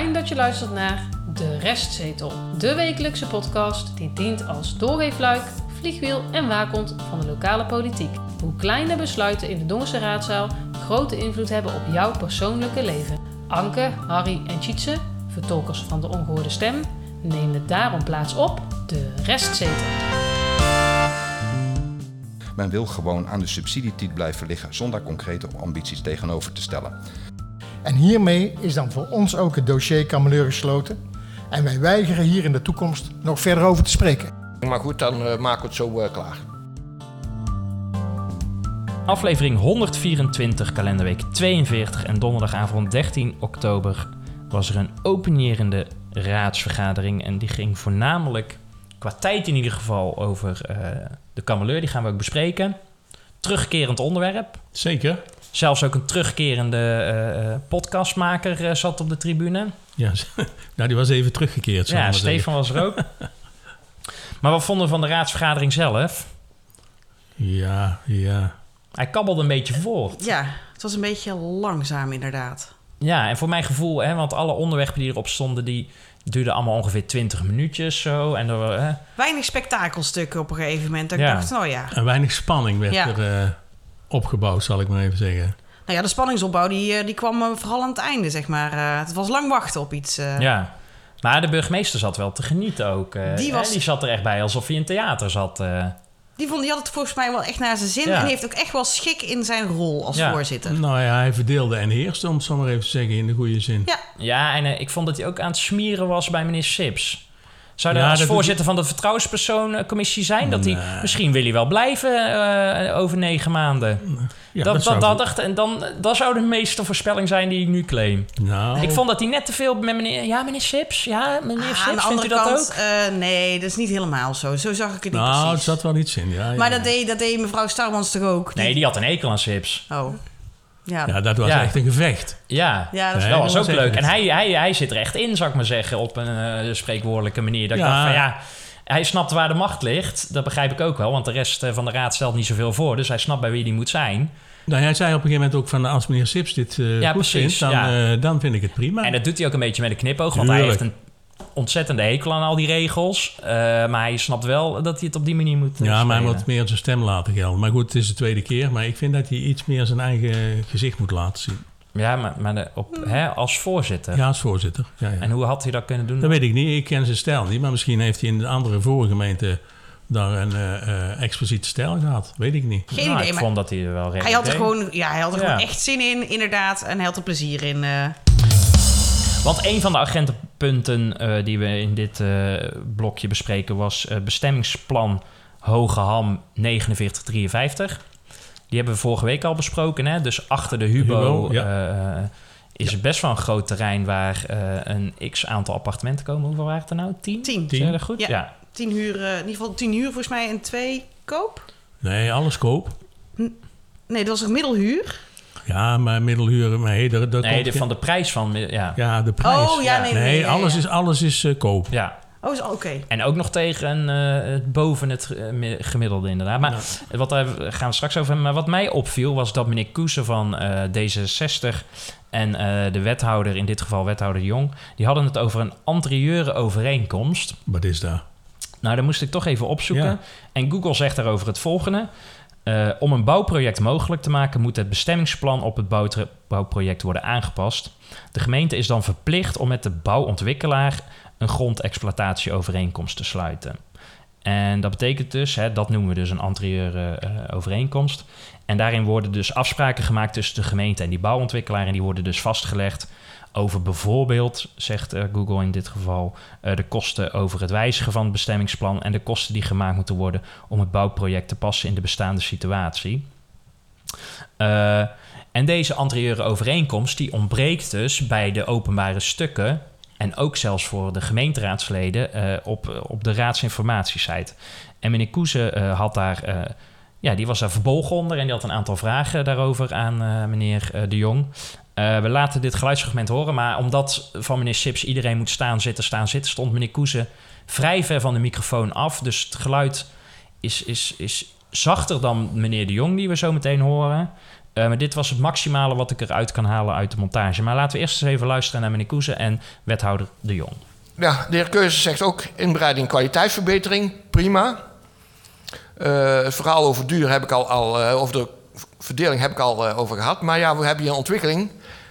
Fijn dat je luistert naar De Restzetel, de wekelijkse podcast die dient als doorweefluik, vliegwiel en waakhond van de lokale politiek. Hoe kleine besluiten in de Dongense raadzaal grote invloed hebben op jouw persoonlijke leven. Anke, Harry en Tjitse, vertolkers van de ongehoorde stem, nemen daarom plaats op De Restzetel. Men wil gewoon aan de subsidietiet blijven liggen zonder concrete ambities tegenover te stellen. En hiermee is dan voor ons ook het dossier Kameleur gesloten. En wij weigeren hier in de toekomst nog verder over te spreken. Maar goed, dan uh, maken we het zo uh, klaar. Aflevering 124, kalenderweek 42 en donderdagavond 13 oktober was er een openierende raadsvergadering. En die ging voornamelijk, qua tijd in ieder geval, over uh, de kameleur. Die gaan we ook bespreken. Terugkerend onderwerp. Zeker. Zelfs ook een terugkerende uh, podcastmaker uh, zat op de tribune. Ja, nou die was even teruggekeerd. Ja, Stefan was er ook. maar wat vonden we van de raadsvergadering zelf? Ja, ja. Hij kabbelde een beetje voort. Ja, het was een beetje langzaam inderdaad. Ja, en voor mijn gevoel, hè, want alle onderwerpen die erop stonden, die duurden allemaal ongeveer 20 minuutjes zo. En er, hè. Weinig spektakelstukken op een gegeven moment. Dat ja. ik dacht, nou ja. En weinig spanning werd ja. er uh, opgebouwd, zal ik maar even zeggen. Nou ja, de spanningsopbouw die, die kwam vooral aan het einde, zeg maar. Uh, het was lang wachten op iets. Ja, maar de burgemeester zat wel te genieten ook. die, was... die zat er echt bij alsof hij in theater zat. Die, vond, die had het volgens mij wel echt naar zijn zin. Ja. En heeft ook echt wel schik in zijn rol als ja. voorzitter. Nou ja, hij verdeelde en heerste, om het zo maar even te zeggen, in de goede zin. Ja, ja en uh, ik vond dat hij ook aan het smieren was bij meneer Sips. Zou ja, als voorzitter van de vertrouwenspersonencommissie zijn? Dat hij, misschien wil hij wel blijven uh, over negen maanden. Ja, dat, dat, dat, dat dacht, en dan, dat zou de meeste voorspelling zijn die ik nu claim. Nou. Ik vond dat hij net te veel met meneer... Ja, meneer Sips? Ja, meneer ah, Sips, vindt u dat kant, ook? Uh, nee, dat is niet helemaal zo. Zo zag ik het niet nou, precies. het zat wel iets in, ja. Maar dat, deed, dat deed mevrouw Starmans toch ook? Nee, die had een ekel aan Sips. Oh. Ja, ja dat was ja. echt een gevecht. Ja, ja dat, nee, dat was ook leuk. En hij, hij, hij zit er echt in, zou ik maar zeggen, op een uh, spreekwoordelijke manier. Dat ik dacht van ja, hij snapt waar de macht ligt. Dat begrijp ik ook wel, want de rest van de raad stelt niet zoveel voor. Dus hij snapt bij wie die moet zijn. Nou, hij zei op een gegeven moment ook van als meneer Sips dit uh, ja, goed precies, vindt, dan, ja. uh, dan vind ik het prima. En dat doet hij ook een beetje met een knipoog, want hij heeft een ontzettende hekel aan al die regels. Uh, maar hij snapt wel dat hij het op die manier moet Ja, spelen. maar hij moet meer zijn stem laten gelden. Maar goed, het is de tweede keer. Maar ik vind dat hij iets meer zijn eigen gezicht moet laten zien. Ja, maar, maar de, op, hè, als voorzitter? Ja, als voorzitter. Ja, ja. En hoe had hij dat kunnen doen? Dat weet ik niet. Ik ken zijn stijl niet. Maar misschien heeft hij in de andere voorgemeente daar een uh, uh, expliciete stijl gehad. Weet ik niet. Geen nou, idee, ik maar vond dat hij er wel Hij had er gewoon, ja, hij had er ja. gewoon echt zin in, inderdaad. En hij had er plezier in. Uh... Want een van de agentenpunten uh, die we in dit uh, blokje bespreken was uh, bestemmingsplan Hoge Ham 4953. Die hebben we vorige week al besproken. Hè? Dus achter de Hubo, Hubo ja. is ja. best wel een groot terrein waar een x aantal appartementen komen. Hoeveel waren het er nou? Tien? Tien. Tien. Dat goed? Ja. ja. Tien huur, in ieder geval tien huur volgens mij en twee koop. Nee, alles koop. N nee, dat was een middelhuur. Ja, maar middelhuur... Nee, dat, dat nee de, van de prijs van... Ja, ja de prijs. Oh, ja, nee, nee, nee, nee alles. Is, alles is uh, koop. Ja. Oh, oké. Okay. En ook nog tegen uh, boven het uh, gemiddelde inderdaad. Maar ja. wat daar gaan we straks over hebben. Maar wat mij opviel was dat meneer Koesen van D66... en de wethouder, in dit geval wethouder Jong... die hadden het over een anterieure overeenkomst. Wat is dat? Nou, daar moest ik toch even opzoeken. Ja. En Google zegt daarover het volgende... Uh, om een bouwproject mogelijk te maken, moet het bestemmingsplan op het bouwproject worden aangepast. De gemeente is dan verplicht om met de bouwontwikkelaar een grondexploitatieovereenkomst te sluiten. En dat betekent dus, hè, dat noemen we dus een anterieure uh, overeenkomst. En daarin worden dus afspraken gemaakt tussen de gemeente en die bouwontwikkelaar. En die worden dus vastgelegd over bijvoorbeeld, zegt uh, Google in dit geval, uh, de kosten over het wijzigen van het bestemmingsplan en de kosten die gemaakt moeten worden om het bouwproject te passen in de bestaande situatie. Uh, en deze anterieure overeenkomst die ontbreekt dus bij de openbare stukken en ook zelfs voor de gemeenteraadsleden op, op de raadsinformatiesite. En meneer Koeze had daar ja, die was daar verbolgen onder en die had een aantal vragen daarover aan meneer De Jong. Uh, we laten dit geluidsfragment horen, maar omdat van meneer Sips iedereen moet staan, zitten, staan, zitten, stond meneer Koeze vrij ver van de microfoon af. Dus het geluid is, is, is zachter dan meneer De Jong, die we zo meteen horen. Eh, maar dit was het maximale wat ik eruit kan halen uit de montage. Maar laten we eerst eens even luisteren naar meneer Koeze en wethouder De Jong. Ja, de heer Keuze zegt ook inbreiding kwaliteitsverbetering, prima. Eh, het verhaal over duur heb ik al, al eh, over de verdeling heb ik al eh, over gehad. Maar ja, we hebben hier een ontwikkeling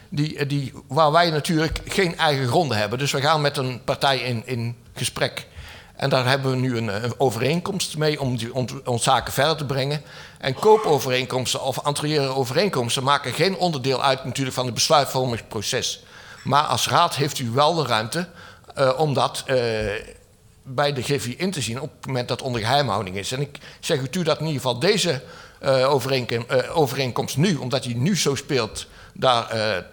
die, die, waar wij natuurlijk geen eigen gronden hebben. Dus we gaan met een partij in, in gesprek. En daar hebben we nu een, een overeenkomst mee om die, zaken verder te brengen. En koopovereenkomsten of anterieure overeenkomsten maken geen onderdeel uit natuurlijk van het besluitvormingsproces. Maar als raad heeft u wel de ruimte uh, om dat uh, bij de GVI in te zien op het moment dat onder geheimhouding is. En ik zeg u dat in ieder geval deze overeenkom, overeenkomst nu, omdat die nu zo speelt, daar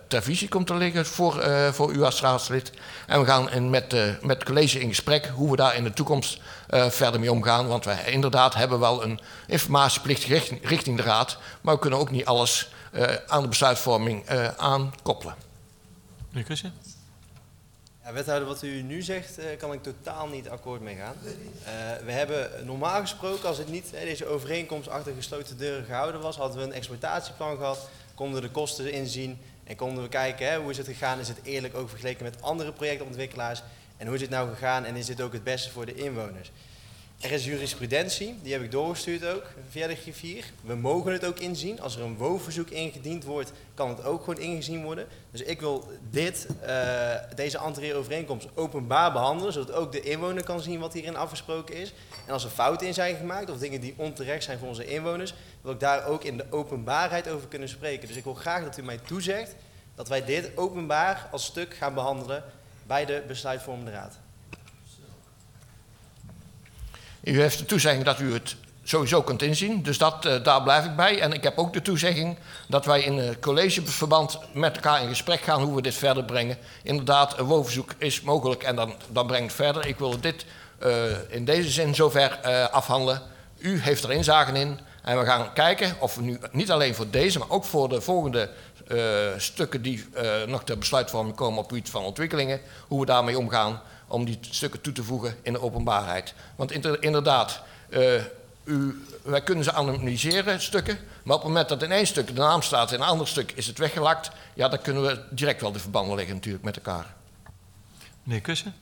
ter visie komt te liggen voor, voor u als raadslid. En we gaan in, met, met het college in gesprek hoe we daar in de toekomst verder mee omgaan. Want wij inderdaad hebben wel een informatieplicht richting, richting de raad, maar we kunnen ook niet alles aan de besluitvorming aankoppelen. Meneer Kussen? Ja, wethouder, wat u nu zegt, uh, kan ik totaal niet akkoord mee gaan. Uh, we hebben normaal gesproken, als het niet uh, deze overeenkomst achter gesloten deuren gehouden was, hadden we een exploitatieplan gehad, konden we de kosten inzien en konden we kijken hè, hoe is het gegaan, is het eerlijk ook vergeleken met andere projectontwikkelaars? En hoe is het nou gegaan? En is dit ook het beste voor de inwoners. Er is jurisprudentie, die heb ik doorgestuurd ook via de griffier. We mogen het ook inzien. Als er een woonverzoek ingediend wordt, kan het ook gewoon ingezien worden. Dus ik wil dit, uh, deze anterieure overeenkomst openbaar behandelen, zodat ook de inwoner kan zien wat hierin afgesproken is. En als er fouten in zijn gemaakt of dingen die onterecht zijn voor onze inwoners, wil ik daar ook in de openbaarheid over kunnen spreken. Dus ik wil graag dat u mij toezegt dat wij dit openbaar als stuk gaan behandelen bij de besluitvormende raad. U heeft de toezegging dat u het sowieso kunt inzien, dus dat, uh, daar blijf ik bij. En ik heb ook de toezegging dat wij in uh, collegeverband met elkaar in gesprek gaan hoe we dit verder brengen. Inderdaad, een woonverzoek is mogelijk en dan, dan breng ik het verder. Ik wil dit uh, in deze zin zover afhandelen. U heeft er inzagen in en we gaan kijken of we nu niet alleen voor deze, maar ook voor de volgende stukken die nog ter besluitvorming komen op iets van ontwikkelingen, hoe we daarmee omgaan om die stukken toe te voegen in de openbaarheid. Want inderdaad, uh, u, wij kunnen ze anonymiseren, stukken, maar op het moment dat in één stuk de naam staat en in een ander stuk is het weggelakt, ja, dan kunnen we direct wel de verbanden leggen natuurlijk met elkaar. Meneer Kussen?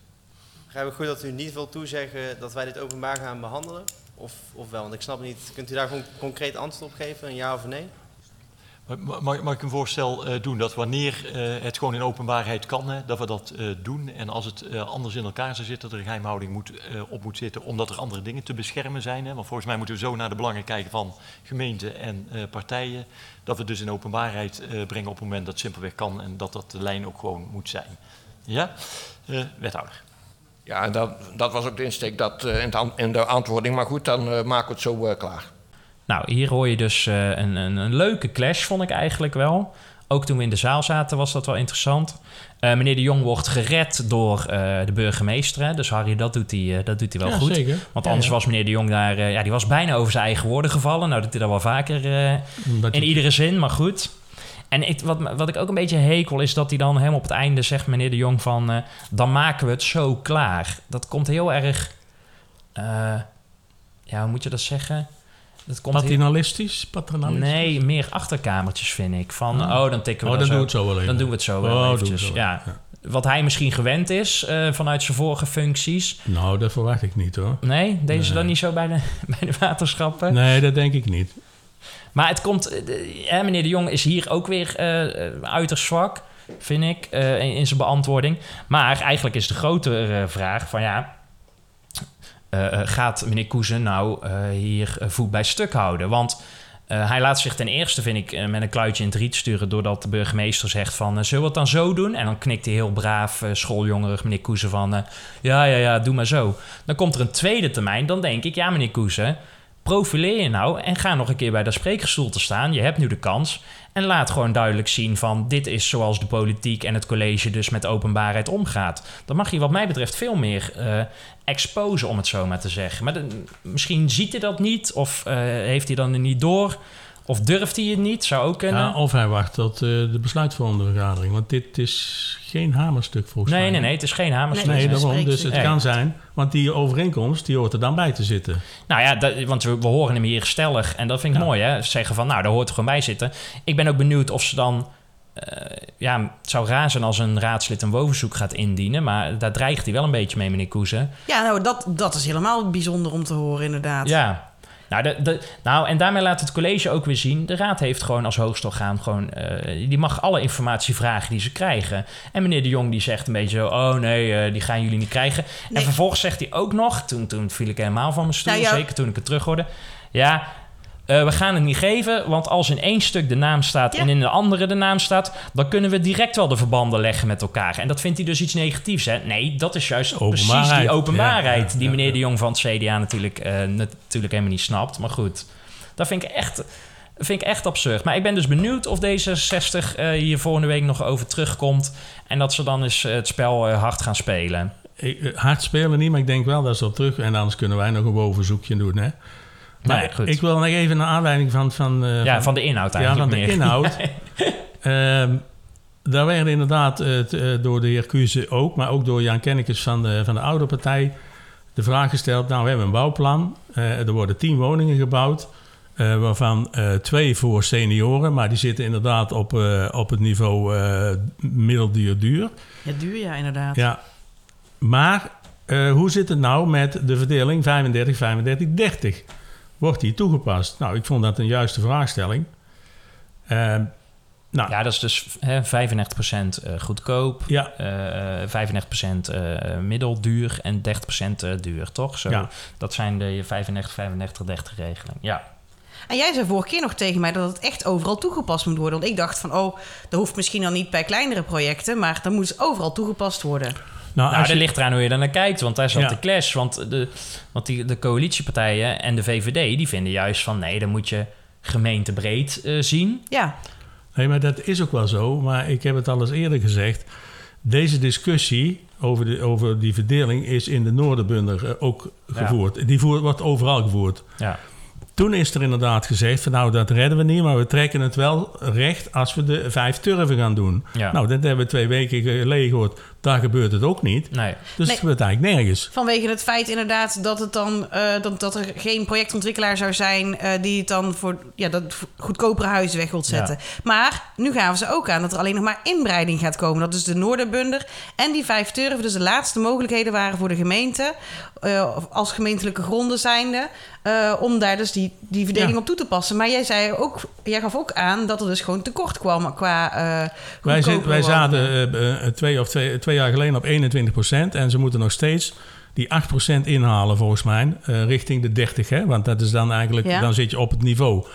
Begrijp ik goed dat u niet wil toezeggen dat wij dit openbaar gaan behandelen? Of, of wel? Want ik snap niet, kunt u daar gewoon concreet antwoord op geven, een ja of een nee? Mag, ik een voorstel uh, doen dat wanneer uh, het gewoon in openbaarheid kan, hè, dat we dat uh, doen. En als het anders in elkaar zou zitten, dat er geheimhouding moet, op moet zitten, omdat er andere dingen te beschermen zijn. Hè. Want volgens mij moeten we zo naar de belangen kijken van gemeenten en partijen. Dat we dus in openbaarheid brengen op het moment dat het simpelweg kan en dat dat de lijn ook gewoon moet zijn. Ja, wethouder. Ja, dat, dat was ook de insteek dat, in, de, in de antwoording. Maar goed, dan maken we het zo klaar. Nou, hier hoor je dus uh, een, een, een, leuke clash, vond ik eigenlijk wel. Ook toen we in de zaal zaten was dat wel interessant. Uh, meneer de Jong wordt gered door uh, de burgemeester. Hè? Dus Harry, dat doet hij, dat doet hij wel ja, goed. Zeker. Want anders ja. was meneer de Jong daar... ja, die was bijna over zijn eigen woorden gevallen. Nou, dat doet hij dat wel vaker in iedere zin, maar goed. En ik, wat, wat ik ook een beetje hekel is dat hij dan helemaal op het einde zegt... meneer de Jong van... dan maken we het zo klaar. Dat komt heel erg... ja, hoe moet je dat zeggen... Dat komt Paternalistisch? Paternalistisch? Nee, meer achterkamertjes vind ik. Van, oh, oh dan tikken we oh, dan zo. doen we het zo wel even. Dan doen we het zo wel oh, eventjes. Zo ja. ja. Wat hij misschien gewend is uh, vanuit zijn vorige functies. Nou, dat verwacht ik niet hoor. Nee? Deze nee. dan niet zo bij de, bij de waterschappen? Nee, dat denk ik niet. Maar het komt... Uh, meneer de Jong is hier ook weer uh, uiterst zwak, vind ik, in, in zijn beantwoording. Maar eigenlijk is de grotere vraag van ja... Uh, gaat meneer Koezen nou uh, hier voet bij stuk houden? Want hij laat zich ten eerste, vind ik, met een kluitje in het riet sturen... doordat de burgemeester zegt van, zullen we het dan zo doen? En dan knikt hij heel braaf, schooljongerig, meneer Koezen van... ja, ja, ja, doe maar zo. Dan komt er een tweede termijn, dan denk ik... ja, meneer Koezen, profileer je nou en ga nog een keer bij dat spreekgestoel te staan. Je hebt nu de kans. En laat gewoon duidelijk zien van dit is zoals de politiek en het college dus met openbaarheid omgaat. Dan mag je wat mij betreft veel meer uh, exposen, om het zo maar te zeggen. Maar misschien ziet hij dat niet of uh, heeft hij dan er niet door. Of durft hij het niet? Zou ook kunnen. Ja, of hij wacht tot eh, de besluitvormende vergadering. Want dit is geen hamerstuk volgens nee, mij. nee, nee. Het is geen hamerstuk. Nee, Nee, daarom. Dus het Nee. kan zijn. Want die overeenkomst, die hoort er dan bij te zitten. Nou ja, dat, want we, we horen hem hier stellig. En dat vind ik Ja. mooi, hè. Zeggen van, nou, daar hoort er gewoon bij zitten. Ik ben ook benieuwd of ze dan... eh, ja, het zou raar zijn als een raadslid een woonverzoek gaat indienen. Maar daar dreigt hij wel een beetje mee, meneer Koesen. Ja, nou, dat, dat is helemaal bijzonder om te horen, inderdaad. Ja. Nou, de, de, nou, en daarmee laat het college ook weer zien... de raad heeft gewoon als hoogst orgaan gewoon... eh, die mag alle informatie vragen die ze krijgen. En meneer de Jong die zegt een beetje zo... oh nee, eh, die gaan jullie niet krijgen. En vervolgens zegt hij ook nog... toen, toen viel ik helemaal van mijn stoel, Nou zeker toen ik het terug hoorde... ja, eh, we gaan het niet geven... want als in één stuk de naam staat... Ja. en in de andere de naam staat... dan kunnen we direct wel de verbanden leggen met elkaar. En dat vindt hij dus iets negatiefs, hè? Nee, dat is juist precies Openbaarheid. die openbaarheid... Ja, ja, die ja, meneer ja. de Jong van het CDA natuurlijk, eh, natuurlijk helemaal niet snapt. Maar goed, dat vind ik echt, vind ik echt absurd. Maar ik ben dus benieuwd of D66 eh, hier volgende week nog over terugkomt. En dat ze dan eens het spel hard gaan spelen. Ik, hard spelen niet, maar ik denk wel dat ze op terug... en anders kunnen wij nog een bovenzoekje doen, hè. Maar Nee, goed. ik wil nog even naar aanleiding van... van eh, ja, van de inhoud ja, eigenlijk van de meer. inhoud. Ehm, daar werden inderdaad eh, t- eh, door de heer Kuze ook... maar ook door Jan Kennekes van de, van de oude partij... de vraag gesteld... nou, we hebben een bouwplan. Eh, er worden tien woningen gebouwd... eh, waarvan eh, twee voor senioren... maar die zitten inderdaad op, eh, op het niveau eh middelduur duur... Ja, duur, ja, inderdaad. Ja, maar eh, hoe zit het nou met de verdeling 35, 35, 30? Wordt die toegepast? Nou, ik vond dat een juiste vraagstelling. Ehm, nou, Ja, dat is dus hè, 35% eh, goedkoop, ja, eh 35% eh, middelduur en 30% eh, duur, toch? Zo, Ja. Dat zijn de 35, 35, 30 regeling. Ja. En jij zei vorige keer nog tegen mij dat het echt overal toegepast moet worden. Want ik dacht van, oh, dat hoeft misschien dan niet bij kleinere projecten, maar dan moet het overal toegepast worden. Nou, Nou, dat je- ligt eraan hoe je er naar kijkt, want daar zat Ja. de clash. Want, de, want die, de coalitiepartijen en de VVD, die vinden juist van... nee, dan moet je gemeentebreed eh, zien. Ja, Nee, maar dat is ook wel zo. Maar ik heb het al eens eerder gezegd. Deze discussie over, de, over die verdeling is in de Noorderbunder eh, ook Ja. gevoerd. Die voert, wordt overal gevoerd. Ja, Toen is er inderdaad gezegd van nou, dat redden we niet, maar we trekken het wel recht als we de vijf turven gaan doen. Ja. Nou, dat hebben we twee weken geleden gehoord. Daar gebeurt het ook niet. nee. Dus Nee. het gebeurt eigenlijk nergens. vanwege het feit inderdaad dat, het dan, eh, dat, dat er geen projectontwikkelaar zou zijn eh, die het dan voor ja, dat goedkopere huizen weg wilt zetten. Maar nu gaven ze ook aan dat er alleen nog maar inbreiding gaat komen. Dat is de Noorderbunder en die vijf turven, dus de laatste mogelijkheden waren voor de gemeente, eh, als gemeentelijke gronden zijnde, eh, om daar dus die, die verdeling Ja. op toe te passen. Maar jij, zei ook, jij gaf ook aan dat er dus gewoon tekort kwam qua eh Wij, zit- wij zaten twee of twee, twee jaar geleden op 21% en ze moeten nog steeds die 8% inhalen volgens mij eh, richting de 30. Hè? Want dat is dan eigenlijk, Ja. dan zit je op het niveau.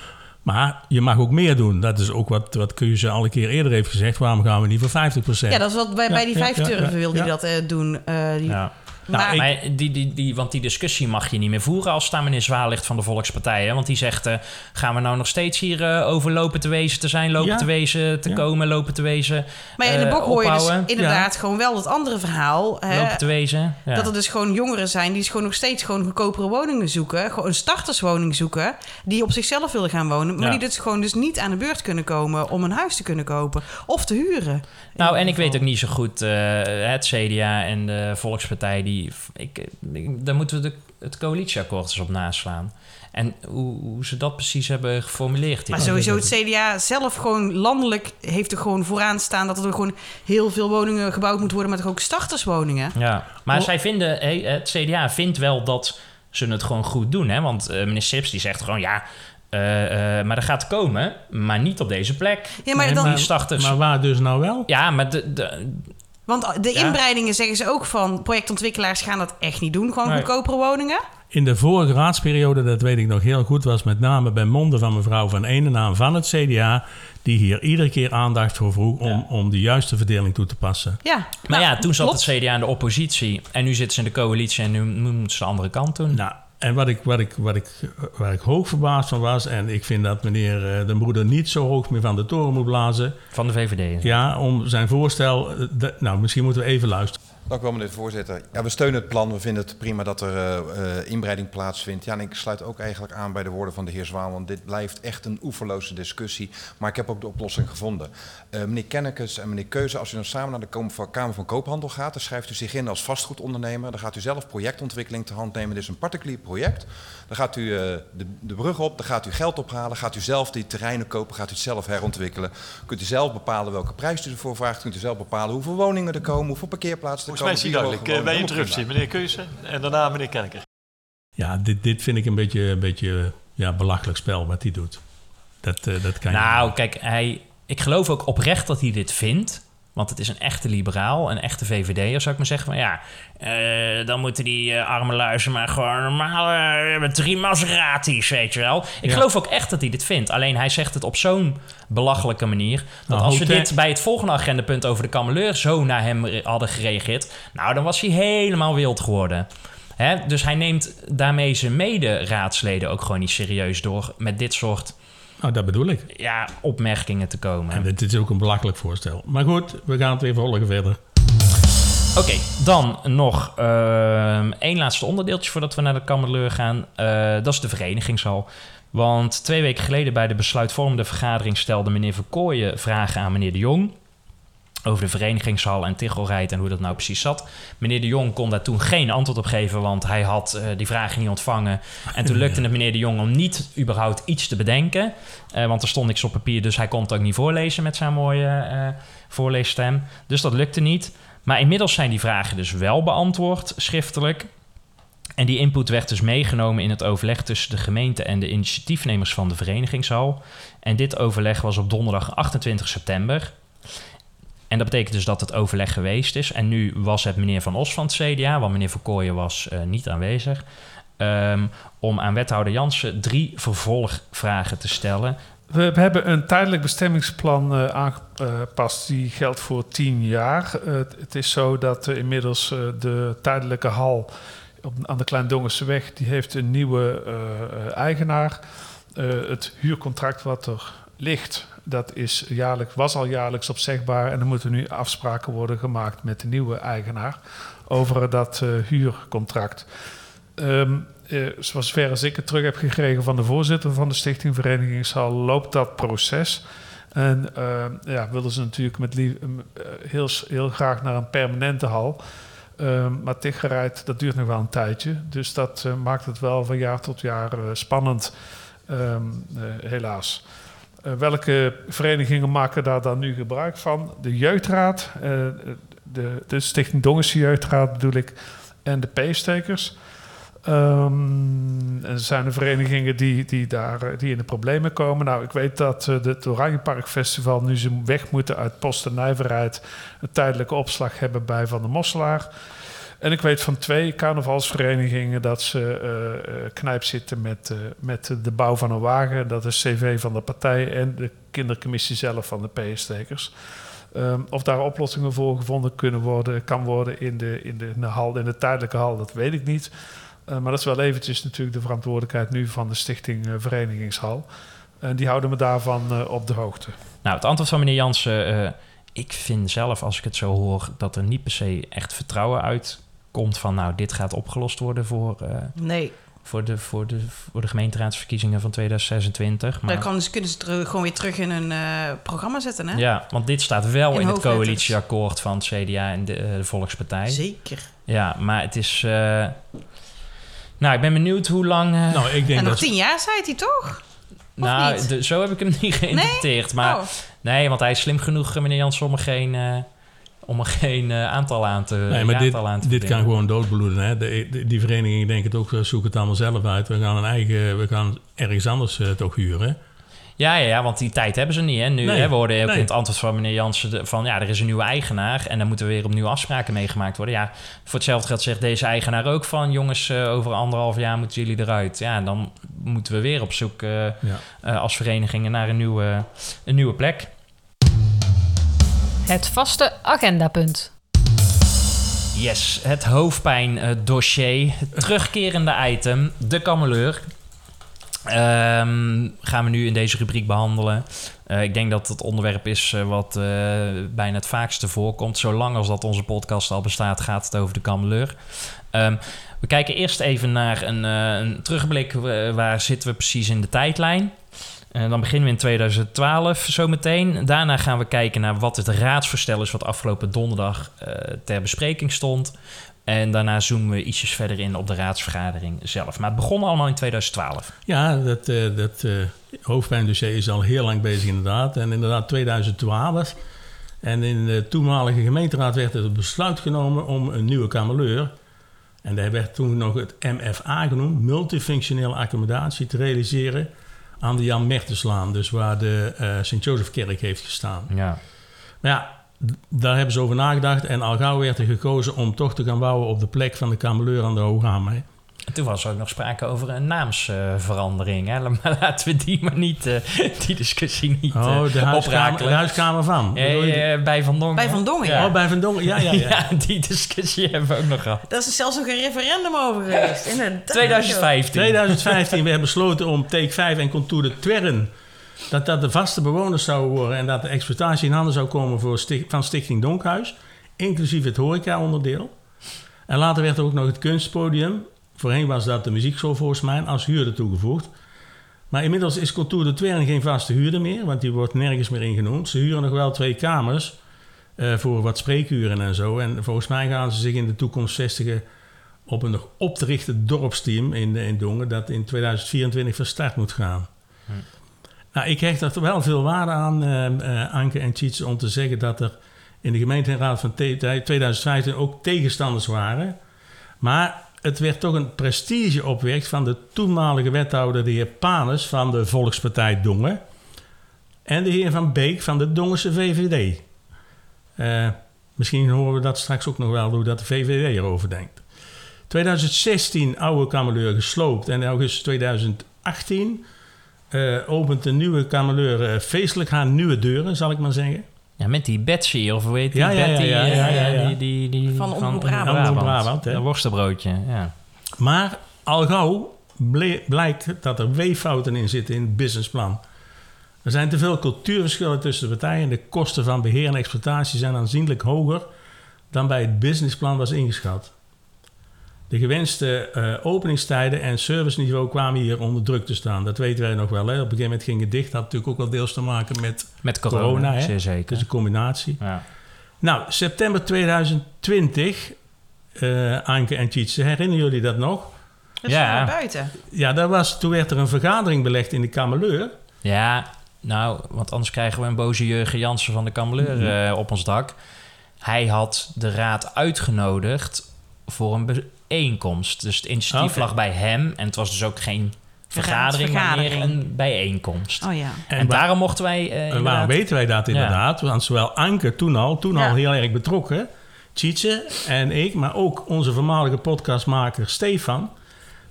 Maar je mag ook meer doen. Dat is ook wat, wat Keuze al een keer eerder heeft gezegd. Waarom gaan we niet voor 50% Ja, dat is wat bij, Ja, bij die ja, vijf ja, turven ja, wilde hij ja. dat eh, doen. eh, die, Ja. Nou, maar, die, die, die, want die discussie mag je niet meer voeren als daar meneer Zwaal ligt van de Volkspartij. Hè? Want die zegt, eh, gaan we nou nog steeds hier eh, over lopen te wezen te zijn, lopen Ja. te wezen te Ja. komen, lopen te wezen, maar ja, in de eh, bok hoor je dus inderdaad gewoon wel dat andere verhaal. hè, lopen te wezen. Ja. Dat er dus gewoon jongeren zijn die gewoon nog steeds gewoon goedkopere woningen zoeken. Gewoon een starterswoning zoeken. Die op zichzelf willen gaan wonen. Maar Ja. die dus gewoon dus niet aan de beurt kunnen komen om een huis te kunnen kopen. Of te huren. Nou, en ik weet ook niet zo goed, eh, het CDA en de Volkspartij, die, ik, ik- daar moeten we de, het coalitieakkoord eens op naslaan. En hoe, hoe ze dat precies hebben geformuleerd. Maar sowieso het CDA zelf gewoon landelijk heeft er gewoon vooraan staan... dat er gewoon heel veel woningen gebouwd moeten worden... maar toch ook starterswoningen. Ja, maar zij vinden, hey, het CDA vindt wel dat ze het gewoon goed doen. Hè? Want eh, meneer Sips die zegt gewoon, ja, eh, eh, maar dat gaat komen, maar niet op deze plek. Ja, maar Nee, dan... Maar waar dus nou wel? ja, maar de, de, Want de Ja. inbreidingen zeggen ze ook van... projectontwikkelaars gaan dat echt niet doen. Gewoon Nee. goedkopere woningen. In de vorige raadsperiode, dat weet ik nog heel goed, was met name bij monden van mevrouw Van Ene naam van het CDA, die hier iedere keer aandacht voor vroeg om, om de juiste verdeling toe te passen. Ja. maar Nou, ja, toen zat klopt. het CDA in de oppositie. En nu zitten ze in de coalitie en nu moeten ze de andere kant doen. Nou, en wat ik, wat ik, wat ik, waar ik hoog verbaasd van was, en ik vind dat meneer eh, de broeder niet zo hoog meer van de toren moet blazen, Van de VVD. ja, om zijn voorstel, eh, nou misschien moeten we even luisteren. Dank u wel, meneer de voorzitter. Ja, we steunen het plan. We vinden het prima dat er uh, uh, inbreiding plaatsvindt. Ik sluit ook eigenlijk aan bij de woorden van de heer Zwaan, want dit blijft echt een oeverloze discussie. Maar ik heb ook de oplossing gevonden. Uh, meneer Kennekes en meneer Keuze, als u dan samen naar de Kamer van Koophandel gaat, dan schrijft u zich in als vastgoedondernemer. Dan gaat u zelf projectontwikkeling te hand nemen. Dit is een particulier project. Dan gaat u de, de brug op, dan gaat u geld ophalen, gaat u zelf die terreinen kopen, gaat u het zelf herontwikkelen. Kunt u zelf bepalen welke prijs u ervoor vraagt. Kunt u zelf bepalen hoeveel woningen er komen, hoeveel parkeerplaatsen er Volgens mij is duidelijk. bij interruptie, meneer Keuze en daarna meneer Kenneker. Ja, dit, dit vind ik een beetje, een beetje ja, belachelijk spel wat hij doet. Dat, uh, dat kan nou, je... kijk, hij, ik geloof ook oprecht dat hij dit vindt. Want het is een echte liberaal, een echte VVD'er, zou ik maar zeggen. Van ja, uh, dan moeten die uh, arme luizen maar gewoon normaal... Uh, met drie Maseratis, weet je wel. Ik ja. geloof ook echt dat hij dit vindt. Alleen hij zegt het op zo'n belachelijke manier... dat Nou, als we dit bij het volgende agendapunt over de kameleur... zo naar hem hadden gereageerd... nou, dan was hij helemaal wild geworden. Hè? Dus hij neemt daarmee zijn mede-raadsleden ook gewoon niet serieus door... met dit soort Nou, dat bedoel ik. ja, opmerkingen te komen. En dit is ook een belachelijk voorstel. Maar goed, we gaan het weer volgen verder. Oké, dan nog ehm, één laatste onderdeeltje voordat we naar de kamerleur gaan. Eh, dat is de verenigingshal. Want twee weken geleden bij de besluitvormende vergadering stelde meneer Verkooyen vragen aan meneer de Jong. Over de verenigingshal en tichelrijd en hoe dat nou precies zat. Meneer de Jong kon daar toen geen antwoord op geven, want hij had eh, die vragen niet ontvangen. En toen lukte het meneer de Jong om niet überhaupt iets te bedenken. Eh, want er stond niks op papier, dus hij kon het ook niet voorlezen met zijn mooie eh, voorleesstem. Dus dat lukte niet. Maar inmiddels zijn die vragen dus wel beantwoord, schriftelijk. En die input werd dus meegenomen in het overleg tussen de gemeente en de initiatiefnemers van de verenigingshal. En dit overleg was op donderdag 28 september. En dat betekent dus dat het overleg geweest is. En nu was het meneer Van Os van het CDA, want meneer Verkooyen was eh, niet aanwezig. ehm, om aan wethouder Jansen drie vervolgvragen te stellen. We, hebben een tijdelijk bestemmingsplan eh, aangepast. Die geldt voor tien jaar. Eh, het- is zo dat inmiddels de tijdelijke hal op, aan de Kleindongerseweg... die heeft een nieuwe eigenaar. Het huurcontract wat er ligt, dat is jaarlijks, was al jaarlijks opzegbaar... en er moeten nu afspraken worden gemaakt met de nieuwe eigenaar... over dat eh, huurcontract. Eh, zoals als ik het terug heb gekregen van de voorzitter van de Stichting Verenigingshal, loopt dat proces. En eh, ja, willen ze natuurlijk met lief, heel, heel graag naar een permanente hal. Ehm, maar tiggerheid, dat duurt nog wel een tijdje. Dus dat maakt het wel van jaar tot jaar spannend, ehm, eh, helaas. Eh, welke verenigingen maken daar dan nu gebruik van? De Jeugdraad, eh, de, de Stichting Dongense Jeugdraad bedoel ik, en de P-stekers. Ehm, en er zijn er verenigingen die, die, daar, eh, die in de problemen komen. Nou, ik weet dat de- het Oranjepark Festival nu ze weg moeten uit Post en Nijverheid... een tijdelijke opslag hebben bij Van der Mosselaar. En ik weet van twee carnavalsverenigingen dat ze eh, knijp zitten met, eh, met de bouw van een wagen. Dat is CV van de partij en de kindercommissie zelf van de PS-stekers. Ehm, of daar oplossingen voor gevonden kunnen worden, kan worden in de, in de, hal, in de tijdelijke hal, dat weet ik niet. Maar dat is wel eventjes natuurlijk de verantwoordelijkheid nu van de Stichting Verenigingshal. En die houden me daarvan op de hoogte. Nou, het antwoord van meneer Jansen. ik vind zelf, als ik het zo hoor, dat er niet per se echt vertrouwen uitkomt van, nou, dit gaat opgelost worden voor, eh, Nee, voor, de, voor, de, voor de gemeenteraadsverkiezingen van 2026. Maar, dan kan, ze- kunnen ze terug, gewoon weer terug in hun eh, programma zetten, hè? ja, want dit staat wel In in, het coalitieakkoord van het CDA en de, eh, de Volkspartij. Zeker. Ja, maar het is. eh, nou, ik ben benieuwd hoe lang. eh, Nou, ik denk En nog dat... tien jaar, zei hij toch? nou, niet? de- zo heb ik hem niet geïnterpreteerd. Maar Oh. nee, want hij is slim genoeg, meneer Jans, om er geen, eh, om er geen eh, aantal aan te. Nee, maar dit, aan te dit kan gewoon doodbloeden. Hè? De, de- die verenigingen denken het ook, eh, zoek het allemaal zelf uit. We gaan, een eigen, we gaan ergens anders eh, toch huren. Ja, ja, ja, want die tijd hebben ze niet. Hè? Nu Nee, hè, we hoorden ook nee. in het antwoord van meneer Jansen van ja, er is een nieuwe eigenaar en dan moeten weer opnieuw afspraken meegemaakt worden. Ja, voor hetzelfde geld zegt deze eigenaar ook van jongens, over anderhalf jaar moeten jullie eruit. Ja, dan moeten we weer op zoek Ja. als verenigingen naar een nieuwe, een nieuwe plek. Het vaste agendapunt. Yes, het hoofdpijn eh, dossier, terugkerende item, de kameleur. Ehm, gaan we nu in deze rubriek behandelen. Eh, ik denk dat het onderwerp is eh, wat bijna het vaakste voorkomt. Zolang als dat onze podcast al bestaat, gaat het over de kameleur. Ehm, we kijken eerst even naar een, een terugblik. waar zitten we precies in de tijdlijn? Eh, dan beginnen we in 2012 zometeen. Daarna gaan we kijken naar wat het raadsvoorstel is... wat afgelopen donderdag eh, ter bespreking stond. En daarna zoomen we ietsjes verder in op de raadsvergadering zelf. Maar het begon allemaal in 2012. Ja, dat, eh, dat is al heel lang bezig inderdaad. En inderdaad 2012. En in de toenmalige gemeenteraad werd het besluit genomen om een nieuwe kameleur... en daar werd toen nog het MFA genoemd... multifunctionele accommodatie te realiseren aan de Jan Mertenslaan. Dus waar de eh Sint-Jozefkerk heeft gestaan. Ja. Maar ja, daar hebben ze over nagedacht. En al gauw werd er gekozen om toch te gaan bouwen op de plek van de kameleur aan de Hooghamer. En toen was er ook nog sprake over een naamsverandering. hè. Maar laten we die maar niet, eh, die discussie niet eh, Oh, de huiskamer, oprakelen. de huiskamer van. Eh, Bedoel je die? eh, bij Van Dongen. Bij Van Dongen, ja. Oh, bij Van Dongen. Ja, ja, ja. Ja, die discussie hebben we ook nog gehad. Daar is zelfs nog een referendum over geweest. Inderdaad. 2015. 2015 we hebben besloten om Take 5 en Contour de Twern... dat dat de vaste bewoners zouden worden... en dat de exploitatie in handen zou komen voor Sti- van Stichting Donkhuis... inclusief het horeca-onderdeel. En later werd er ook nog het kunstpodium. Voorheen was dat de muziekschool volgens mij als huurder toegevoegd. Maar inmiddels is Contour de Twern geen vaste huurder meer... want die wordt nergens meer ingenoemd. Ze huren nog wel twee kamers... eh, voor wat spreekuren en zo. En volgens mij gaan ze zich in de toekomst vestigen op een nog op te richten dorpsteam in, in Dongen... dat in 2024 van start moet gaan. Nou, ik hecht er wel veel waarde aan, eh, eh, Anke en Tjitse, om te zeggen dat er in de gemeenteraad van te- 2015 ook tegenstanders waren. Maar het werd toch een prestige opwekt van de toenmalige wethouder, de heer Panes van de Volkspartij Dongen. En de heer Van Beek van de Dongense VVD. Eh, misschien horen we dat straks ook nog wel hoe dat de VVD erover denkt. 2016 oude kameleur gesloopt en in augustus 2018 eh, opent de nieuwe kameleur eh, feestelijk haar nieuwe deuren, zal ik maar zeggen. Ja, met die Betsy, of hoe heet die? Ja, Betty, ja, ja, ja, ja. Die, die, die, Van Omroep Brabant. Brabant, hè. Dat worstenbroodje, ja. Maar al gauw blijkt dat er weeffouten in zitten in het businessplan. Er zijn te veel cultuurverschillen tussen de partijen. De kosten van beheer en exploitatie zijn aanzienlijk hoger dan bij het businessplan was ingeschat. De gewenste eh, openingstijden en serviceniveau kwamen hier onder druk te staan. Dat weten wij nog wel. Hè. Op een gegeven moment ging het dicht. Dat had natuurlijk ook wel deels te maken met Met corona, corona. hè. zeer zeker. Dus een combinatie. Ja. Nou, september 2020, eh, Anke en Tjitse, herinneren jullie dat nog? Dus Ja. buiten. Ja, dat was, toen werd er een vergadering belegd in de Kameleur. ja, nou, want anders krijgen we een boze Jurgen Jansen van de Kameleur eh, op ons dak. Hij had de raad uitgenodigd voor een bijeenkomst. Dus het initiatief Oké. lag bij hem. En het was dus ook geen vergadering, maar meer een bijeenkomst. Oh ja. En, waar- daarom mochten wij... eh, en waarom weten wij dat Ja. inderdaad? Want zowel Anke toen al, toen Ja. al heel erg betrokken, Tjitse en ik, maar ook onze voormalige podcastmaker Stefan,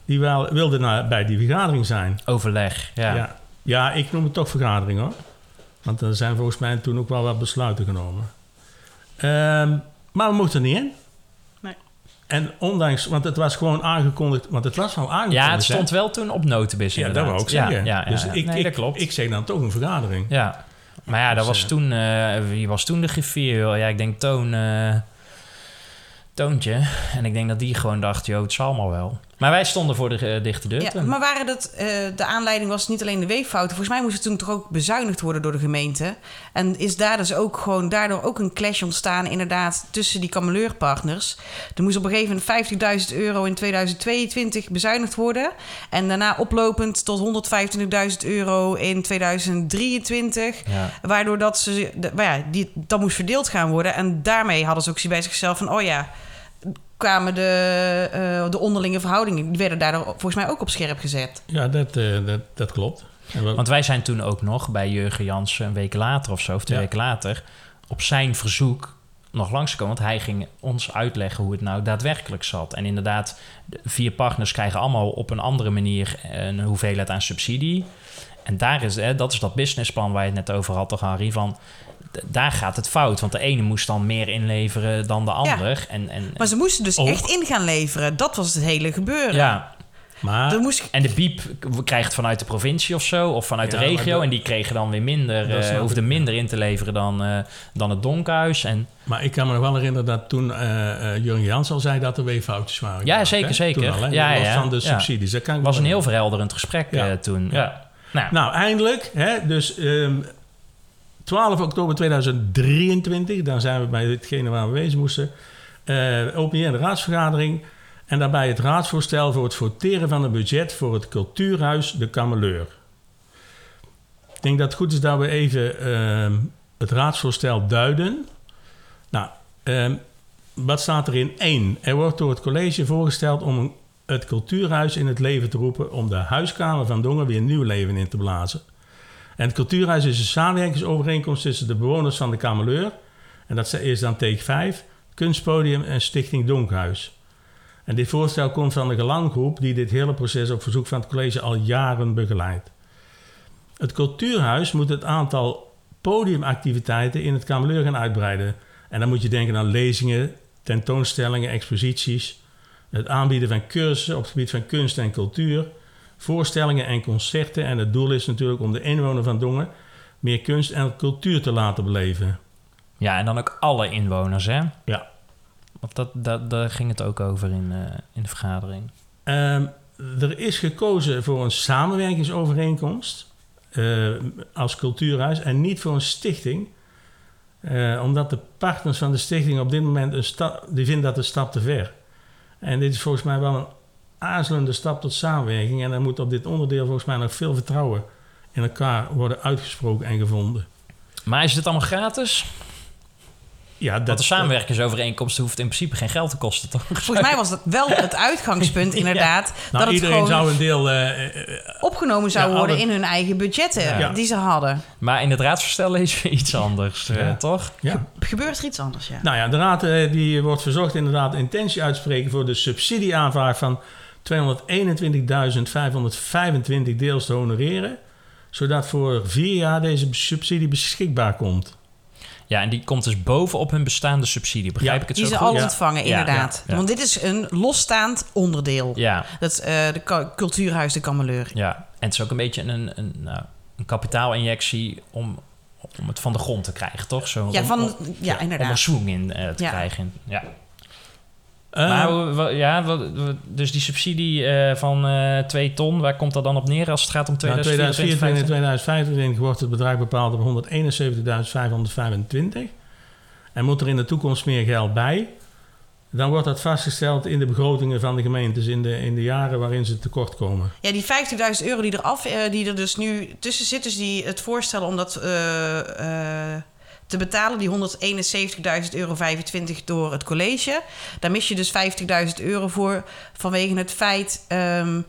die wel, wilde naar, bij die vergadering zijn. Overleg, ja. Ja. ja, ik noem het toch vergadering hoor. Want er zijn volgens mij toen ook wel wat besluiten genomen. Ehm, maar we mochten er niet in. En ondanks, want het was gewoon aangekondigd, want het was al aangekondigd. Ja, het hè? stond wel toen op notenbis Ja, dat wou ik zeggen. Ja, ja, dus. Ik, nee, ik, dat klopt. ik zeg dan toch een vergadering. ja. Maar ja, dat Dus, was eh, toen... eh, wie was toen de griffier? Ja, ik denk Toon... eh, Toontje. En ik denk dat die gewoon dacht, joh, het zal allemaal wel. Maar wij stonden voor de eh, dichte deur Ja, maar waren dat, eh, de aanleiding was niet alleen de weeffouten. Volgens mij moest het toen toch ook bezuinigd worden door de gemeente. En is daar dus ook gewoon daardoor ook een clash ontstaan, inderdaad, tussen die kameleurpartners. Er moest op een gegeven moment 50.000 euro in 2022 bezuinigd worden. En daarna oplopend tot 125.000 euro in 2023. Ja. Waardoor dat ze, de, maar ja, die, dat moest verdeeld gaan worden. En daarmee hadden ze ook bij zichzelf van, oh ja, kwamen de, eh, de onderlinge verhoudingen, die werden daardoor volgens mij ook op scherp gezet. Ja, dat, eh, dat, dat klopt. Wat- Want wij zijn toen ook nog bij Jurgen Jansen een week later of zo, of twee Ja. weken later, op zijn verzoek nog langsgekomen. Want hij ging ons uitleggen hoe het nou daadwerkelijk zat. En inderdaad, de vier partners krijgen allemaal op een andere manier een hoeveelheid aan subsidie. En daar is, hè, dat is dat businessplan waar je het net over had, toch, Harry? Van, daar gaat het fout. Want de ene moest dan meer inleveren dan de ander. En, en, Maar ze moesten dus Ook. echt in gaan leveren. Dat was het hele gebeuren. ja, Maar, Er moest, En de biep krijgt vanuit de provincie of zo, of vanuit Ja, de regio. dat- En die kregen dan weer minder, eh snap hoefden minder in te leveren dan, eh, dan het Donkhuis. En maar ik kan me nog wel herinneren dat toen eh eh Jurgen Jans al zei dat er weeffoutjes waren. Ja, gemaakt, zeker, hè? zeker. Al? Ja, ja, van de ja. subsidies. Dat kan was een heel verhelderend gesprek Ja. eh, toen. Ja. Nou, Nou, eindelijk. Hè, dus ehm 12 oktober 2023, dan zijn we bij hetgene waar we wezen moesten. je de raadsvergadering. En daarbij het raadsvoorstel voor het voteren van een budget voor het cultuurhuis De Kameleur. Ik denk dat het goed is dat we even ehm, het raadsvoorstel duiden. Nou, ehm, wat staat er in 1? Er wordt door het college voorgesteld om het cultuurhuis in het leven te roepen... om de huiskamer van Dongen weer nieuw leven in te blazen. En het cultuurhuis is een samenwerkingsovereenkomst tussen de bewoners van de Kameleur... en dat is dan take 5, Kunstpodium en Stichting Donkhuis. En dit voorstel komt van de gelanggroep... die dit hele proces op verzoek van het college al jaren begeleidt. Het cultuurhuis moet het aantal podiumactiviteiten in het Kameleur gaan uitbreiden. En dan moet je denken aan lezingen, tentoonstellingen, exposities... het aanbieden van cursussen op het gebied van kunst en cultuur... voorstellingen en concerten. En het doel is natuurlijk om de inwoner van Dongen... meer kunst en cultuur te laten beleven. ja, en dan ook alle inwoners, hè? Ja. Want dat, dat, daar ging het ook over in, eh, in de vergadering. Ehm, er is gekozen voor een samenwerkingsovereenkomst eh, als cultuurhuis en niet voor een stichting. Eh, omdat de partners van de stichting op dit moment een stap, die vinden dat een stap te ver. En dit is volgens mij wel een aarzelende stap tot samenwerking. En er moet op dit onderdeel volgens mij nog veel vertrouwen in elkaar worden uitgesproken en gevonden. Maar is dit allemaal gratis? Ja, dat, Want de samenwerkingsovereenkomst hoeft in principe geen geld te kosten, toch? volgens mij was dat wel het uitgangspunt, inderdaad. Nou, dat het iedereen gewoon zou een deel. eh, eh, opgenomen zou Ja, worden in hun eigen budgetten Ja. die ze hadden. Maar in het raadsvoorstel lezen we iets anders, eh, Ja. toch? ja. Gebeurt er iets anders, ja. Nou ja, de raad eh, die wordt verzocht inderdaad intentie uitspreken voor de subsidieaanvraag van 221.525 deels te honoreren. Zodat voor vier jaar deze subsidie beschikbaar komt. Ja, en die komt dus bovenop hun bestaande subsidie. Begrijp Ja. ik het Die zo ze goed? al Ja. ontvangen, Ja, inderdaad. ja, ja. Want dit is een losstaand onderdeel. Ja, Dat is eh, de cultuurhuis De Kameleur. ja. En het is ook een beetje een, een, nou, een kapitaalinjectie om, om het van de grond te krijgen, toch? Zo, Ja, om- van, om, ja, om inderdaad. een swing in eh, te Ja. krijgen. Ja. Eh, maar ja, dus die subsidie eh, van eh 2 ton, waar komt dat dan op neer als het gaat om nou, 2024? 2024 en 2025 wordt het bedrag bepaald op 171.525. En moet er in de toekomst meer geld bij? Dan wordt dat vastgesteld in de begrotingen van de gemeentes in de, in de jaren waarin ze tekort komen. Ja, die 50.000 euro die er, af, eh, die er dus nu tussen zit, dus die het voorstellen om dat eh, eh, te betalen, die 171.000 euro 25 door het college. Daar mis je dus 50.000 euro voor vanwege het feit ehm,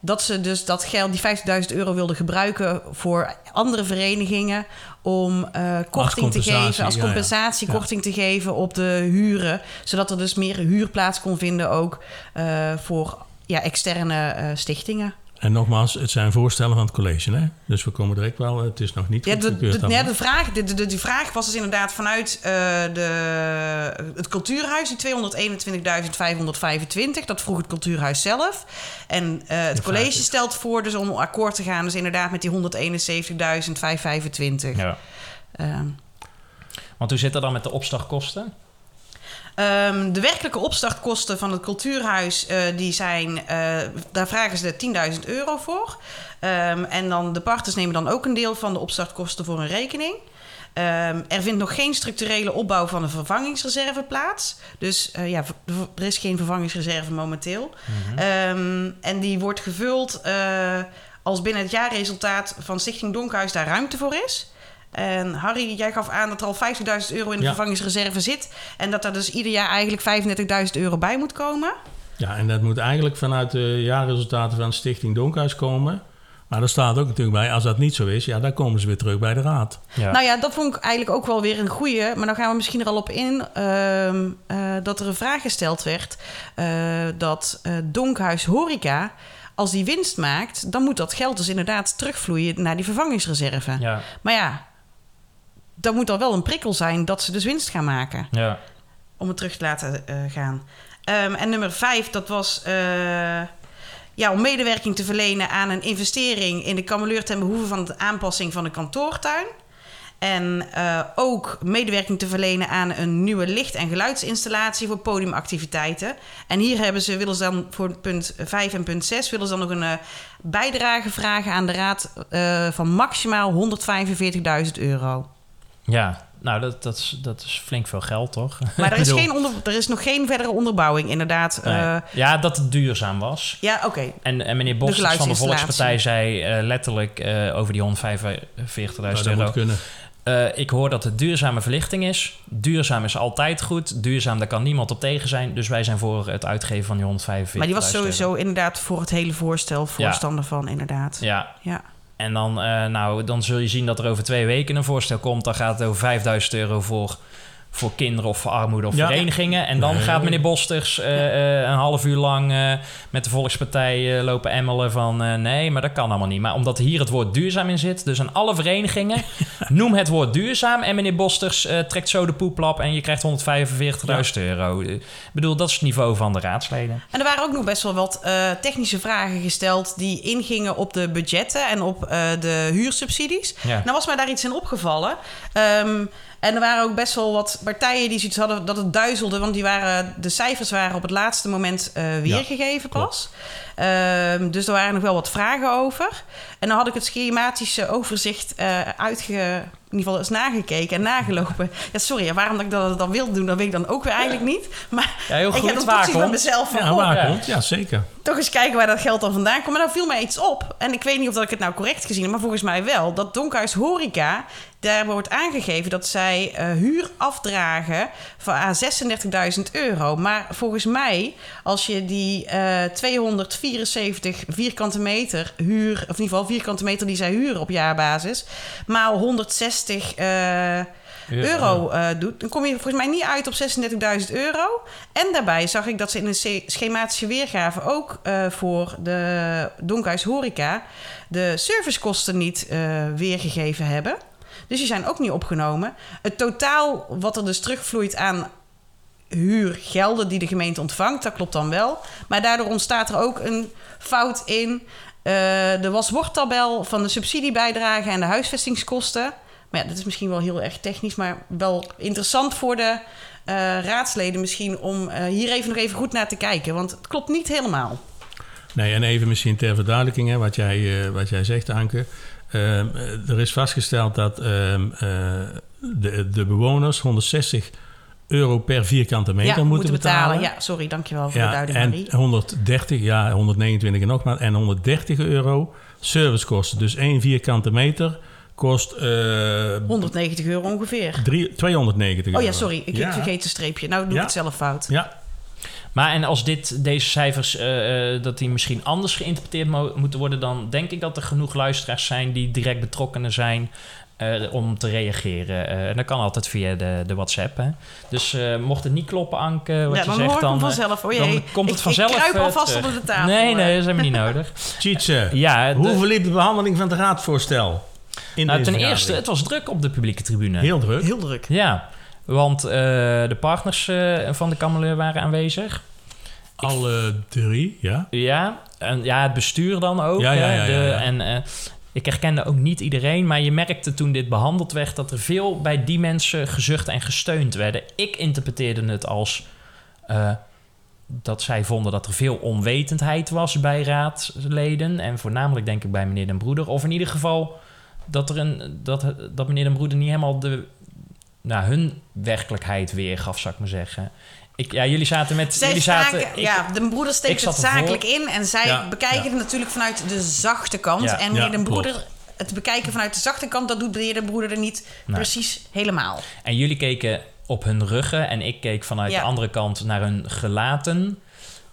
dat ze dus dat geld, die 50.000 euro wilden gebruiken voor andere verenigingen om eh, korting te geven, als ja. compensatie Ja. korting te geven op de huren, zodat er dus meer huur plaats kon vinden ook eh, voor ja, externe eh, stichtingen. En nogmaals, het zijn voorstellen van het college. Hè? Dus we komen direct wel, het is nog niet Ja, de, de, ja, de, vraag, de, de, die vraag was dus inderdaad vanuit eh, de, het cultuurhuis, die 221.525. Dat vroeg het cultuurhuis zelf. En eh, het De college is- stelt voor dus om akkoord te gaan, dus inderdaad met die 171.525. Ja. Ehm, Want hoe zit dat dan met de opstartkosten? Ehm, de werkelijke opstartkosten van het cultuurhuis, eh, die zijn, eh, daar vragen ze 10.000 euro voor. Ehm, en dan de partners nemen dan ook een deel van de opstartkosten voor een rekening. Ehm, er vindt nog geen structurele opbouw van een vervangingsreserve plaats. Dus eh, ja, er is geen vervangingsreserve momenteel. Ehm, en die wordt gevuld als binnen het jaarresultaat van Stichting Donkhuis daar ruimte voor is. En Harry, jij gaf aan dat er al 50.000 euro in de Ja. vervangingsreserve zit. En dat daar dus ieder jaar eigenlijk 35.000 euro bij moet komen. Ja, en dat moet eigenlijk vanuit de jaarresultaten van Stichting Donkhuis komen. Maar er staat ook natuurlijk bij, als dat niet zo is, ja, dan komen ze weer terug bij de raad. Ja. Nou ja, dat vond ik eigenlijk ook wel weer een goeie. Maar dan gaan we misschien er al op in ehm, eh, dat er een vraag gesteld werd. eh, dat eh, Donkhuis Horeca, als die winst maakt... dan moet dat geld dus inderdaad terugvloeien naar die vervangingsreserve. ja, Maar ja, dan moet er wel een prikkel zijn dat ze dus winst gaan maken. ja. om het terug te laten eh, gaan. Ehm, en nummer vijf, dat was... eh, ja, om medewerking te verlenen aan een investering in de kameleur ten behoeve van de aanpassing van de kantoortuin. En eh, ook medewerking te verlenen aan een nieuwe licht- en geluidsinstallatie voor podiumactiviteiten. En hier hebben ze, willen ze dan voor punt 5 en punt 6 willen ze dan nog een bijdrage vragen aan de raad van maximaal 145.000 euro. Ja, nou, dat, dat, is, dat is flink veel geld, toch? Maar er is, geen onder, er is nog geen verdere onderbouwing, inderdaad. nee. Eh, ja, dat het duurzaam was. ja, oké. En, en meneer De Bos van de. Volkspartij zei eh, letterlijk eh, over die 145.000 Nou, dat euro. moet kunnen. Eh, ik hoor dat het duurzame verlichting is. Duurzaam is altijd goed. Duurzaam, daar kan niemand op tegen zijn. Dus wij zijn voor het uitgeven van die 145.000 Maar die was euro. sowieso inderdaad voor het hele voorstel voorstander van, inderdaad. Ja, Ja. En dan, eh, nou, dan zul je zien dat er over twee weken een voorstel komt. Dan gaat het over 5000 euro voor, voor kinderen of voor armoede of Ja. verenigingen. En dan Nee. gaat meneer Bosters eh, eh, een half uur lang eh, met de Volkspartij lopen emmelen van... nee, maar dat kan allemaal niet. Maar omdat hier het woord duurzaam in zit, dus aan alle verenigingen... noem het woord duurzaam en meneer Bosters eh, trekt zo de poeplap... en je krijgt 145.000 euro. Ik bedoel, dat is het niveau van de raadsleden. En er waren ook nog best wel wat eh, technische vragen gesteld die ingingen op de budgetten en op eh, de huursubsidies. Ja. Nou was mij daar iets in opgevallen. Ehm, en er waren ook best wel wat partijen die zoiets hadden dat het duizelde, want die waren, de cijfers waren op het laatste moment eh, weergegeven pas. Ehm, dus er waren nog wel wat vragen over. En dan had ik het schematische overzicht uh, uitge in ieder geval eens nagekeken en nagelopen. Ja, sorry, waarom dat ik dat dan wil doen, dat weet ik dan ook weer eigenlijk niet. Maar ja, heel goed. ik heb het van mezelf. Ja. Ja, zeker. Toch eens kijken waar dat geld dan vandaan komt. Maar dan viel mij iets op. En ik weet niet of dat ik het nou correct gezien heb, maar volgens mij wel. Dat Donkhuis Horeca, daar wordt aangegeven dat zij eh, huur afdragen van ah, 36.000 euro. Maar volgens mij, als je die eh, uh, 204 74 vierkante meter huur, of in ieder geval vierkante meter die zij huren op jaarbasis, maal 160 eh, euro eh, doet, dan kom je volgens mij niet uit op 36.000 euro. En daarbij zag ik dat ze in een schematische weergave ook eh, voor de Donkhuis Horeca de servicekosten niet weergegeven hebben. Dus die zijn ook niet opgenomen. Het totaal wat er dus terugvloeit aan huurgelden die de gemeente ontvangt, dat klopt dan wel. Maar daardoor ontstaat er ook een fout in eh, de wasworttabel van de subsidiebijdrage en de huisvestingskosten. Maar ja, dat is misschien wel heel erg technisch, maar wel interessant voor de eh, raadsleden misschien om eh, hier even nog even goed naar te kijken. Want het klopt niet helemaal. Nee, en even misschien ter verduidelijking, hè, wat, jij, wat jij zegt, Anke. Ehm, eh, er is vastgesteld dat ehm, eh, de, de bewoners 160 euro per vierkante meter ja, moeten, betalen. Ja, sorry, dankjewel voor de Ja, duiding, en Marie. 130, ja, 129 en nog maar, en 130 euro servicekosten. Dus één vierkante meter kost eh, 190 euro ongeveer. drie- 290 Oh ja, euro. sorry, ik Ja. vergeet een streepje. Nou doe ik het zelf fout. Ja, Maar en als dit, deze cijfers, eh, eh, dat die misschien anders geïnterpreteerd mo- moeten worden... dan denk ik dat er genoeg luisteraars zijn die direct betrokkenen zijn... eh, om te reageren. Eh, en dat kan altijd via de, de WhatsApp. Hè. Dus eh, mocht het niet kloppen, Anke, wat ja, je dan zegt... dan, eh, vanzelf. Oh dan komt het ik, vanzelf Ik kruip alvast onder de tafel. Nee, nee, dat is helemaal niet nodig. Tjitse, Ja, de- hoe verliep de behandeling van het raadsvoorstel? In nou, deze ten eerste, het was druk op de publieke tribune. Heel druk. Heel druk. Ja, want eh, de partners eh, van de Kamerleur waren aanwezig. Alle drie, ja. Ja, en ja, het bestuur dan ook. Ja, ja, ja, de. En eh, ik herkende ook niet iedereen, maar je merkte toen dit behandeld werd dat er veel bij die mensen gezucht en gesteund werden. Ik interpreteerde het als eh, dat zij vonden dat er veel onwetendheid was bij raadsleden. En voornamelijk denk ik bij meneer Den Broeder. Of in ieder geval dat, er een, dat, dat meneer Den Broeder niet helemaal de, nou, hun werkelijkheid weergaf, zou ik maar zeggen. Ik, ja, jullie zaten met... Zij jullie zaten, staken- ik- ja, de broeder steekt het zakelijk in en zij Ja, bekijken ja. het natuurlijk vanuit de zachte kant. Ja, en de klopt. broeder, het bekijken vanuit de zachte kant, dat doet de heer de broeder er niet Nee. precies helemaal. En jullie keken op hun ruggen en ik keek vanuit de andere kant naar hun gelaten.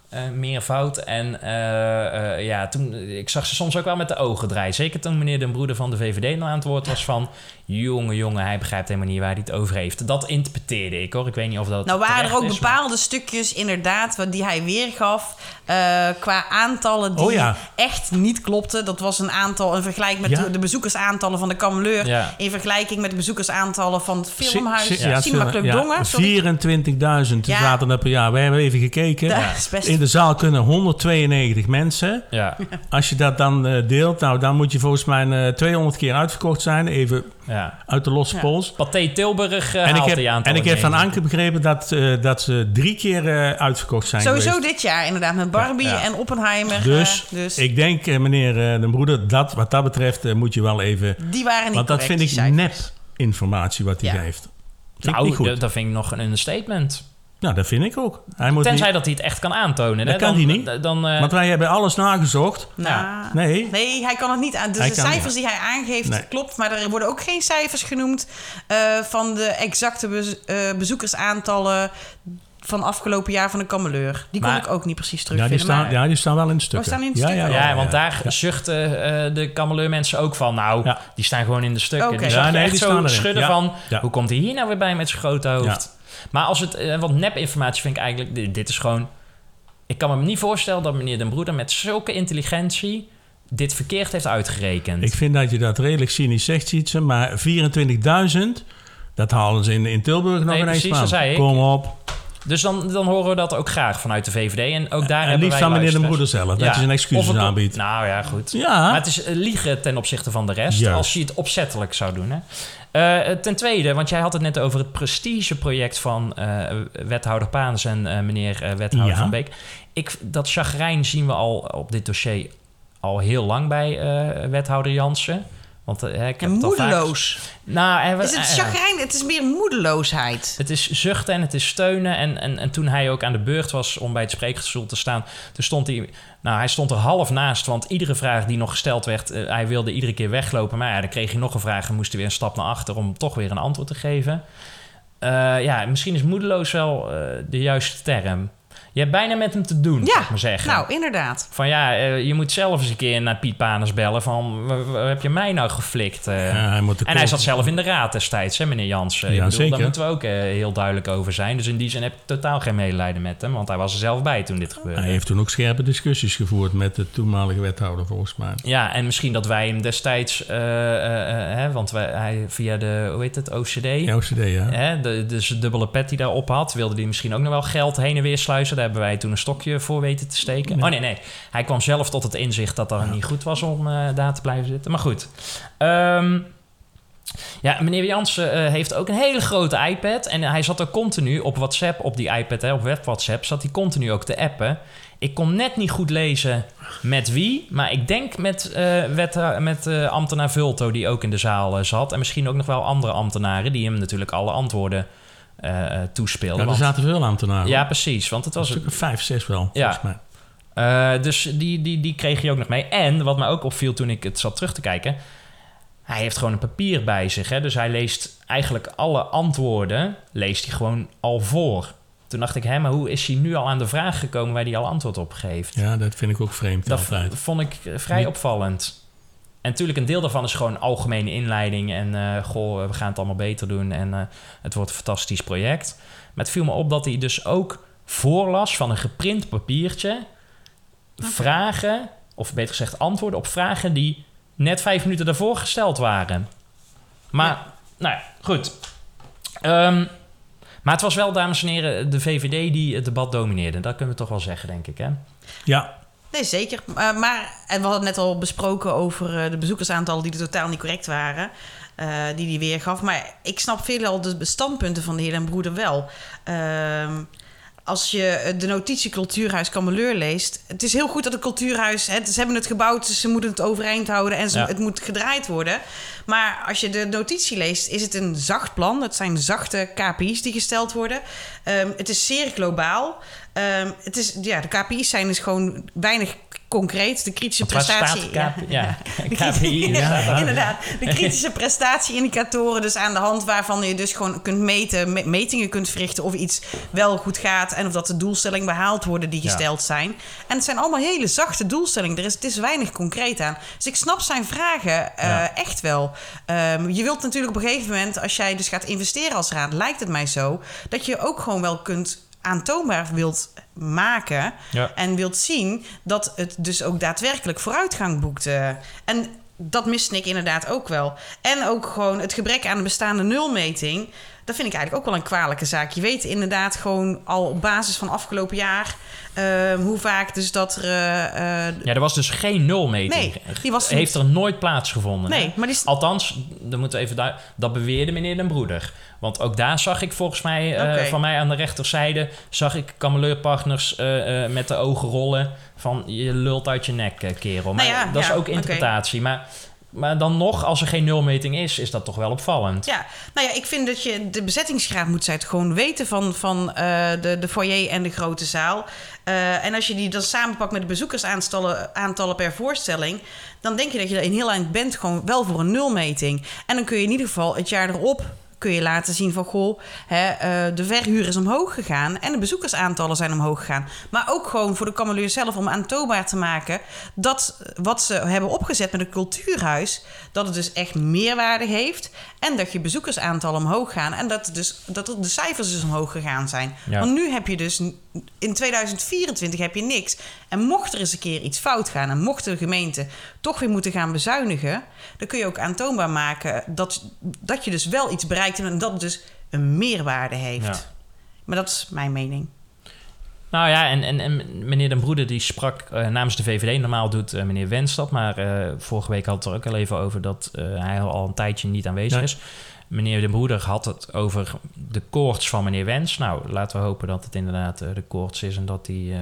eh meervoud. En eh, eh, ja, toen, ik zag ze soms ook wel met de ogen draaien. Zeker toen meneer Den Broeder van de VVD nou aan het woord was van... jongen, jongen, hij begrijpt helemaal niet waar hij het over heeft. Dat interpreteerde ik hoor. Ik weet niet of dat Nou waren er ook is, maar- bepaalde stukjes inderdaad wat die hij weergaf eh, qua aantallen die Oh ja. echt niet klopten. Dat was een aantal, een vergelijk met Ja. de, de bezoekersaantallen van de Kameleur Ja. in vergelijking met de bezoekersaantallen van het filmhuis si- ja, Cinema Club Dongen. Sorry. 24.000 Ja. zaten er per jaar. Wij hebben even gekeken. Dat is best In de zaal kunnen 192 mensen. Ja, Als je dat dan eh, deelt, nou, dan moet je volgens mij eh, 200 keer uitverkocht zijn. Even ja. uit de losse Ja. pols. Pathé Tilburg uh, En ik, haalt heb, die aantal en ik heb van. Anke begrepen dat, eh, dat ze drie keer eh, uitverkocht zijn Sowieso geweest. dit jaar inderdaad, met Barbie Ja, ja. en Oppenheimer. Dus, dus ik denk, meneer eh, de broeder, dat wat dat betreft moet je wel even... die waren niet Want dat correct, vind ik nep informatie wat hij Ja. geeft. Vind Nou, dat vind ik nog een understatement. Nou, dat vind ik ook. Hij moet Tenzij niet- dat hij het echt kan aantonen. Dat hè? kan dan, hij niet. Dan, eh, Want wij hebben alles nagezocht. Nou, Nee. Nee, hij kan het niet aan. Dus Hij de kan cijfers niet. die hij aangeeft, Nee. klopt. Maar er worden ook geen cijfers genoemd eh, van de exacte bez- eh, bezoekersaantallen van afgelopen jaar van de kameleur. Die kon Maar- ik ook niet precies Ja terugvinden. die, staan, maar- ja, die staan wel in de stukken. staan in de ja, stukken? ja, want ja. daar zuchten eh, de kameleurmensen ook van. Nou, Ja. die staan gewoon in de stukken. Oké. Die Ja, nee, echt die zo staan erin. schudden Ja. van... Ja. Hoe komt hij hier nou weer bij met zijn grote hoofd? Maar als het... eh, want nep-informatie vind ik eigenlijk... Dit, is gewoon... Ik kan me niet voorstellen dat meneer Den Broeder met zulke intelligentie... dit verkeerd heeft uitgerekend. Ik vind dat je dat redelijk cynisch zegt, Sietse. Maar 24.000, dat halen ze in, in Tilburg nog Nee, ineens precies, ik. Kom op. Dus dan, dan horen we dat ook graag vanuit de VVD. En ook daar En hebben liefst van meneer de broeder zelf, dat Ja. hij zijn excuses het- aanbiedt. Nou ja, goed. Ja. Maar het is eh, liegen ten opzichte van de rest. Juist. Als je het opzettelijk zou doen. Hè. Eh, ten tweede, want jij had het net over het prestigeproject van eh, wethouder Paans en eh, meneer eh, wethouder Ja. Van Beek. Ik, dat chagrijn zien we al op dit dossier al heel lang bij eh, wethouder Jansen. Want eh, ik heb En vaak- moedeloos. Nou, Is het eh, chagrijn? Het is meer moedeloosheid. het is zuchten en het is steunen. En, en, en toen hij ook aan de beurt was om bij het spreekgestoel te staan, toen stond hij, nou, hij stond er half naast. Want iedere vraag die nog gesteld werd, eh, hij wilde iedere keer weglopen. Maar ja, dan kreeg hij nog een vraag en moest hij weer een stap naar achter om toch weer een antwoord te geven. Eh, ja, misschien is moedeloos wel eh, de juiste term. Je hebt bijna met hem te doen, Ja, ik maar zeggen. Nou, inderdaad. Van ja, eh, je moet zelf eens een keer naar Piet Paners bellen van... "Wa- wa- heb je mij nou geflikt? eh?" Ja, hij moet en hij zat zelf in de raad destijds, hè, meneer Jansen. Ik Ja, bedoel, zeker. Daar moeten we ook eh, heel duidelijk over zijn. Dus in die zin heb ik totaal geen medelijden met hem. Want hij was er zelf bij toen dit gebeurde. Hij heeft toen ook scherpe discussies gevoerd met de toenmalige wethouder, volgens mij. Ja, en misschien dat wij hem destijds... eh, eh, eh, hè, want wij, hij via de, hoe heet het, OCD... Ja, OCD, ja. Hè, de, dus de dubbele pet die daarop had, wilde hij misschien ook nog wel geld heen en weer sluizen. Daar hebben wij toen een stokje voor weten te steken. Ja. Oh nee, nee. Hij kwam zelf tot het inzicht dat dat niet goed was om eh, daar te blijven zitten. Maar goed. Ehm, ja, meneer Jansen eh, heeft ook een hele grote iPad. En hij zat ook continu op WhatsApp, op die iPad, hè, op web WhatsApp, zat hij continu ook te appen. Ik kon net niet goed lezen met wie, maar ik denk met, wet, met ambtenaar Vulto, die ook in de zaal zat. En misschien ook nog wel andere ambtenaren die hem natuurlijk alle antwoorden eh, eh, toespeelden. Ja, er Want- zaten veel ambtenaren. ja, precies. Want het een was stuk of vijf, zes wel, Ja. volgens mij. eh, dus die, die, die kreeg je ook nog mee. En wat me ook opviel toen ik het zat terug te kijken. Hij heeft gewoon een papier bij zich. Hè? Dus hij leest eigenlijk alle antwoorden leest hij gewoon al voor. Toen dacht ik, hè, maar hoe is hij nu al aan de vraag gekomen waar hij al antwoord op geeft? Ja, dat vind ik ook vreemd Dat altijd. vond ik vrij opvallend. En natuurlijk, een deel daarvan is gewoon algemene inleiding. En eh, goh, we gaan het allemaal beter doen. En eh, het wordt een fantastisch project. Maar het viel me op dat hij dus ook voorlas van een geprint papiertje. Vragen, of beter gezegd antwoorden op vragen die net vijf minuten daarvoor gesteld waren. Maar, nou ja, goed. Ehm, maar het was wel, dames en heren, de VVD die het debat domineerde. Dat kunnen we toch wel zeggen, denk ik, hè? Ja, Nee, zeker. Maar en we hadden net al besproken over uh, de bezoekersaantallen die totaal niet correct waren. Uh, die hij weergaf. Maar ik snap veelal de standpunten van de heer en broeder wel. Als je de notitie Cultuurhuis Kameleur leest... het is heel goed dat het cultuurhuis... Hè, ze hebben het gebouwd, ze moeten het overeind houden... en ze, ja. het moet gedraaid worden. Maar als je de notitie leest, is het een zacht plan. Het zijn zachte KPI's die gesteld worden. Um, het is zeer globaal. Um, het is, ja, de KPI's zijn dus gewoon weinig concreet. De kritische Want prestatie... Staat, ja, ja. KPI, ja, inderdaad. De kritische prestatieindicatoren, dus aan de hand waarvan je dus gewoon kunt meten, metingen kunt verrichten of iets wel goed gaat en of dat de doelstellingen behaald worden die gesteld zijn. En het zijn allemaal hele zachte doelstellingen. Er is, het is weinig concreet aan. Dus ik snap zijn vragen uh, ja. echt wel. Um, je wilt natuurlijk op een gegeven moment, als jij dus gaat investeren als raad, lijkt het mij zo, dat je ook gewoon wel kunt aantoonbaar wilt maken ja. en wilt zien dat het dus ook daadwerkelijk vooruitgang boekt. Uh, en dat miste ik inderdaad ook wel. En ook gewoon het gebrek aan de bestaande nulmeting. Dat vind ik eigenlijk ook wel een kwalijke zaak. Je weet inderdaad gewoon al op basis van afgelopen jaar uh, hoe vaak dus dat er... Uh, ja, er was dus geen nulmeting. Nee, die was Heeft er nooit plaatsgevonden. Nee, maar die... Althans, dan moeten we even daar, dat beweerde meneer Den Broeder. Want ook daar zag ik volgens mij, uh, okay. van mij aan de rechterzijde... zag ik kameleurpartners met de ogen rollen van... je lult uit je nek, kerel. Maar nou ja, dat ja, is ook interpretatie. Okay. Maar maar dan nog, als er geen nulmeting is, is dat toch wel opvallend. Ja, nou ja, ik vind dat je de bezettingsgraad moet zijn gewoon weten van, van uh, de, de foyer en de grote zaal. Uh, en als je die dan samenpakt met de bezoekersaantallen aantallen per voorstelling, dan denk je dat je er in heel eind bent gewoon wel voor een nulmeting. En dan kun je in ieder geval het jaar erop kun je laten zien van goh, hè, uh, de verhuur is omhoog gegaan en de bezoekersaantallen zijn omhoog gegaan. Maar ook gewoon voor de kameleur zelf om aantoonbaar te maken dat wat ze hebben opgezet met een cultuurhuis, dat het dus echt meerwaarde heeft en dat je bezoekersaantallen omhoog gaan en dat, dus, dat de cijfers dus omhoog gegaan zijn. Ja. Want nu heb je dus in 2024 heb je niks. En mocht er eens een keer iets fout gaan en mocht de gemeente toch weer moeten gaan bezuinigen, dan kun je ook aantoonbaar maken dat, dat je dus wel iets bereikt en dat het dus een meerwaarde heeft. Ja. Maar dat is mijn mening. Nou ja, en, en, en meneer Den Broeder die sprak uh, namens de VVD. Normaal doet uh, meneer Wens dat, maar uh, vorige week had het er ook al even over dat hij al een tijdje niet aanwezig nee. is. Meneer Den Broeder had het over de koorts van meneer Wens. Nou, laten we hopen dat het inderdaad de koorts is en dat die,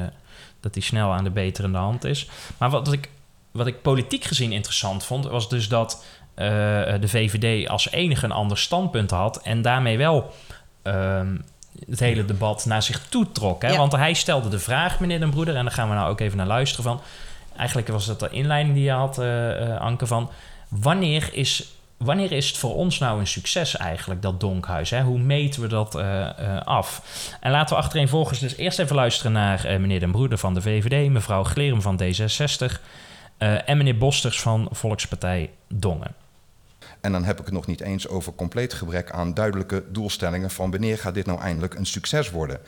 dat die snel aan de beterende hand is. Maar wat ik, wat ik politiek gezien interessant vond, was dus dat de VVD als enige een ander standpunt had en daarmee wel. Ehm, het hele debat naar zich toe trok. Hè? Ja. Want hij stelde de vraag, meneer Den Broeder, en daar gaan we nou ook even naar luisteren van. Eigenlijk was dat de inleiding die je had, uh, Anke, van wanneer is, wanneer is het voor ons nou een succes eigenlijk, dat donkhuis? Hè? Hoe meten we dat uh, af? En laten we achtereenvolgens dus eerst even luisteren naar meneer Den Broeder van de VVD, mevrouw Glerum van D66 en meneer Bosters van Volkspartij Dongen. En dan heb ik het nog niet eens over compleet gebrek aan duidelijke doelstellingen van wanneer gaat dit nou eindelijk een succes worden.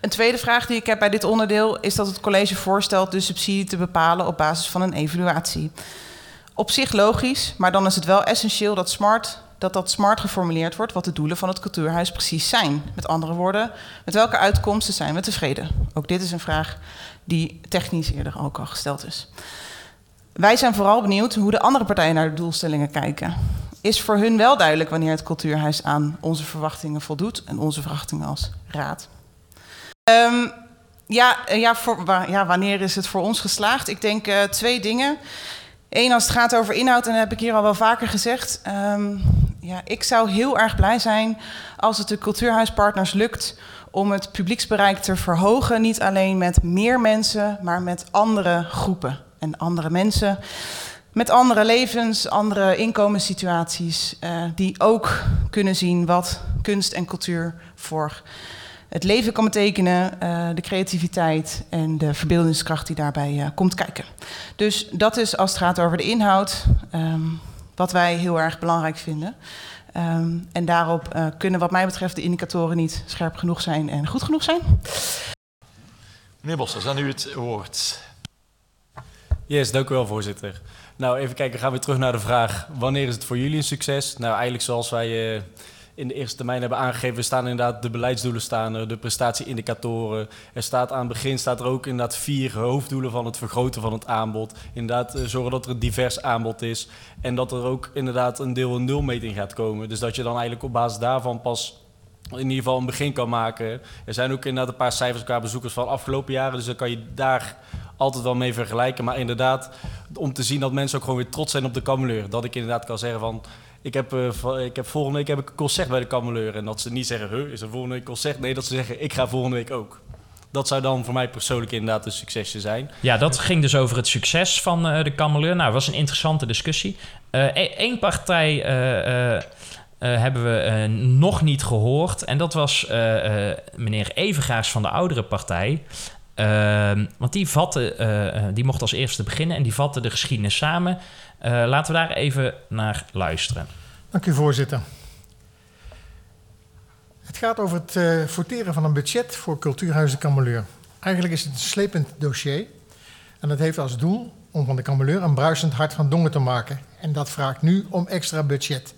Een tweede vraag die ik heb bij dit onderdeel is dat het college voorstelt de subsidie te bepalen op basis van een evaluatie. Op zich logisch, maar dan is het wel essentieel dat smart dat dat smart geformuleerd wordt wat de doelen van het cultuurhuis precies zijn. Met andere woorden, met welke uitkomsten zijn we tevreden? Ook dit is een vraag die technisch eerder ook al gesteld is. Wij zijn vooral benieuwd hoe de andere partijen naar de doelstellingen kijken. Is voor hun wel duidelijk wanneer het cultuurhuis aan onze verwachtingen voldoet en onze verwachtingen als raad? Um, ja, ja, voor, ja, wanneer is het voor ons geslaagd? Ik denk uh, twee dingen. Eén, als het gaat over inhoud, en dat heb ik hier al wel vaker gezegd. Um, ja, ik zou heel erg blij zijn als het de cultuurhuispartners lukt om het publieksbereik te verhogen. Niet alleen met meer mensen, maar met andere groepen en andere mensen met andere levens, andere inkomenssituaties, uh, die ook kunnen zien wat kunst en cultuur voor het leven kan betekenen, uh, de creativiteit en de verbeeldingskracht die daarbij uh, komt kijken. Dus dat is als het gaat over de inhoud, um, wat wij heel erg belangrijk vinden. Um, en daarop kunnen wat mij betreft de indicatoren niet scherp genoeg zijn en goed genoeg zijn. Meneer Bossers, aan u het woord. Yes, dank u wel, voorzitter. Nou, even kijken, gaan we terug naar de vraag: wanneer is het voor jullie een succes? Nou, eigenlijk zoals wij uh, in de eerste termijn hebben aangegeven, staan inderdaad de beleidsdoelen staan er, de prestatieindicatoren. Er staat aan het begin staat er ook inderdaad vier hoofddoelen van het vergroten van het aanbod. Inderdaad, uh, zorgen dat er een divers aanbod is en dat er ook inderdaad een deel een nulmeting gaat komen. Dus dat je dan eigenlijk op basis daarvan pas in ieder geval een begin kan maken. Er zijn ook inderdaad een paar cijfers qua bezoekers van afgelopen jaren, dus dan kan je daar altijd wel mee vergelijken. Maar inderdaad, om te zien dat mensen ook gewoon weer trots zijn op de kameleur. Dat ik inderdaad kan zeggen van... Ik heb, uh, ik heb volgende week heb ik een concert bij de kameleur. En dat ze niet zeggen, huh, is er volgende week concert? Nee, dat ze zeggen, ik ga volgende week ook. Dat zou dan voor mij persoonlijk inderdaad een succesje zijn. Ja, dat ging dus over het succes van uh, de kameleur. Nou, was een interessante discussie. Eén uh, partij hebben we nog niet gehoord. En dat was meneer Evengaars van de oudere partij. Uh, want die, vatte, uh, die mocht als eerste beginnen en die vatte de geschiedenis samen. Uh, laten we daar even naar luisteren. Dank u, voorzitter. Het gaat over het forteren van een budget voor Cultuurhuizen Kameleur. Eigenlijk is het een slepend dossier. En dat heeft als doel om van de Kameleur een bruisend hart van Dongen te maken. En dat vraagt nu om extra budget.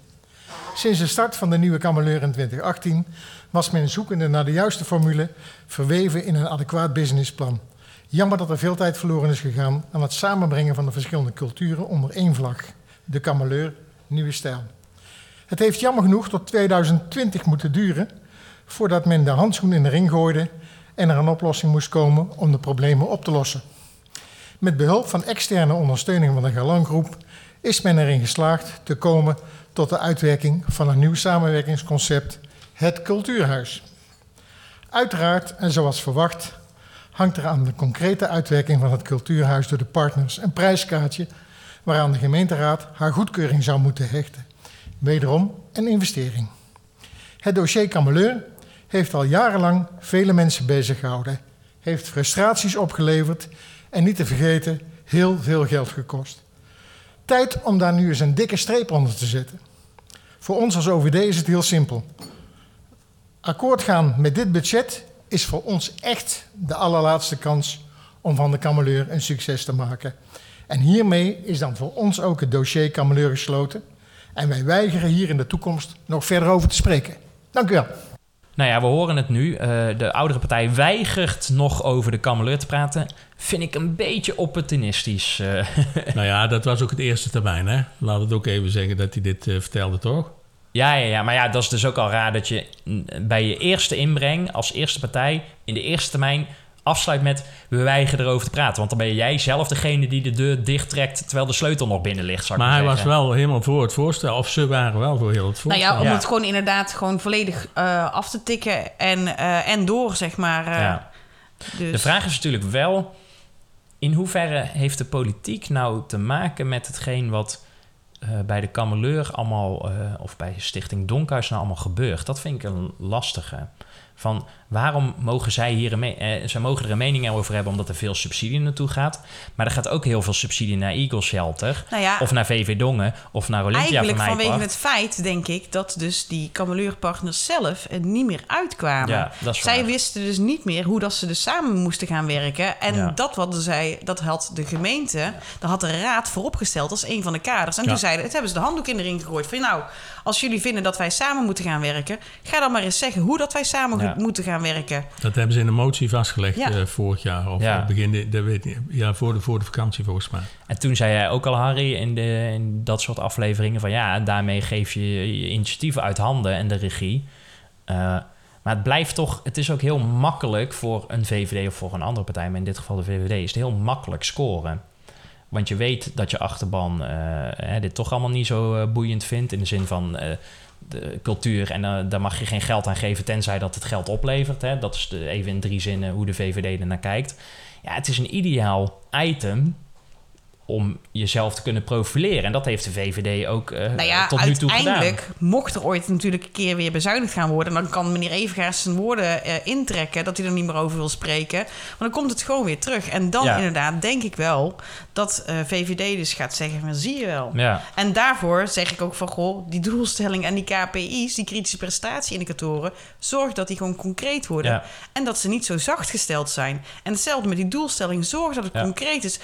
Sinds de start van de nieuwe Kameleur in 2018 was men zoekende naar de juiste formule, verweven in een adequaat businessplan. Jammer dat er veel tijd verloren is gegaan aan het samenbrengen van de verschillende culturen onder één vlag. De Kameleur, nieuwe stijl. Het heeft jammer genoeg tot 2020 moeten duren voordat men de handschoen in de ring gooide en er een oplossing moest komen om de problemen op te lossen. Met behulp van externe ondersteuning van de Galangroep is men erin geslaagd te komen tot de uitwerking van een nieuw samenwerkingsconcept, het Cultuurhuis. Uiteraard, en zoals verwacht, hangt er aan de concrete uitwerking van het Cultuurhuis door de partners een prijskaartje waaraan de gemeenteraad haar goedkeuring zou moeten hechten. Wederom een investering. Het dossier Kameleur heeft al jarenlang vele mensen bezig gehouden, heeft frustraties opgeleverd en niet te vergeten heel veel geld gekost. Tijd om daar nu eens een dikke streep onder te zetten. Voor ons als OVD is het heel simpel. Akkoord gaan met dit budget is voor ons echt de allerlaatste kans om van de kameleur een succes te maken. En hiermee is dan voor ons ook het dossier kameleur gesloten. En wij weigeren hier in de toekomst nog verder over te spreken. Dank u wel. Nou ja, we horen het nu. Eh, de oudere partij weigert nog over de kameleur te praten. Vind ik een beetje opportunistisch. eh. Nou ja, dat was ook het eerste termijn, hè? Laat het ook even zeggen dat hij dit eh, vertelde, toch? Ja, ja, ja, maar ja, dat is dus ook al raar dat je bij je eerste inbreng als eerste partij in de eerste termijn afsluit met we weigeren erover te praten. Want dan ben jij zelf degene die de deur dichttrekt terwijl de sleutel nog binnen ligt. Zou ik Maar hij was wel helemaal voor het voorstel. Of ze waren wel voor heel het Nou voorstel. ja, om het gewoon inderdaad gewoon volledig eh, af te tikken en, eh, en door, zeg maar. eh, Ja. dus. De vraag is natuurlijk wel: in hoeverre heeft de politiek nou te maken met hetgeen wat eh, bij de Kameleur allemaal, eh, of bij Stichting Donkhuis nou allemaal gebeurt? Dat vind ik een lastige. Van waarom mogen zij hier een, eh, zij mogen er een mening over hebben omdat er veel subsidie naartoe gaat. Maar er gaat ook heel veel subsidie naar Eagle Shelter. Nou ja, of naar VV Dongen. Of naar Olympia Eigenlijk van vanwege het feit, denk ik, dat dus die kameleurpartners zelf er niet meer uitkwamen. Ja, dat is zij waar. wisten dus niet meer hoe dat ze dus samen moesten gaan werken. En Ja. dat, hadden zij, dat had de gemeente, dat had de raad vooropgesteld als een van de kaders. En toen zeiden, het hebben ze de handdoek in de ring gegooid. Van nou, als jullie vinden dat wij samen moeten gaan werken, ga dan maar eens zeggen hoe dat wij samen moeten gaan werken. Dat hebben ze in een motie vastgelegd Ja. eh, vorig jaar. Of Ja. eh, begin de, dat weet niet. Ja, voor de, voor de vakantie volgens mij. En toen zei jij ook al, Harry, in, de, in dat soort afleveringen... van ja, daarmee geef je je initiatieven uit handen en de regie. Eh, maar het blijft toch... Het is ook heel makkelijk voor een VVD of voor een andere partij... maar in dit geval de VVD is het heel makkelijk scoren. Want je weet dat je achterban eh, hè, dit toch allemaal niet zo boeiend vindt... in de zin van eh, de cultuur en eh, daar mag je geen geld aan geven... tenzij dat het geld oplevert. Hè. Dat is de, even in drie zinnen hoe de VVD er naar kijkt. Ja, het is een ideaal item om jezelf te kunnen profileren. En dat heeft de VVD ook eh, Nou ja, tot nu toe gedaan. uiteindelijk mocht er ooit natuurlijk een keer weer bezuinigd gaan worden... dan kan meneer Evengaars zijn woorden eh, intrekken... dat hij er niet meer over wil spreken. Maar dan komt het gewoon weer terug. En dan Ja. inderdaad denk ik wel dat eh, VVD dus gaat zeggen... van zie je wel. Ja. En daarvoor zeg ik ook van... goh, die doelstelling en die KPI's, die kritische prestatieindicatoren... zorg dat die gewoon concreet worden. En dat ze niet zo zacht gesteld zijn. En hetzelfde met die doelstelling. Zorg dat het concreet is.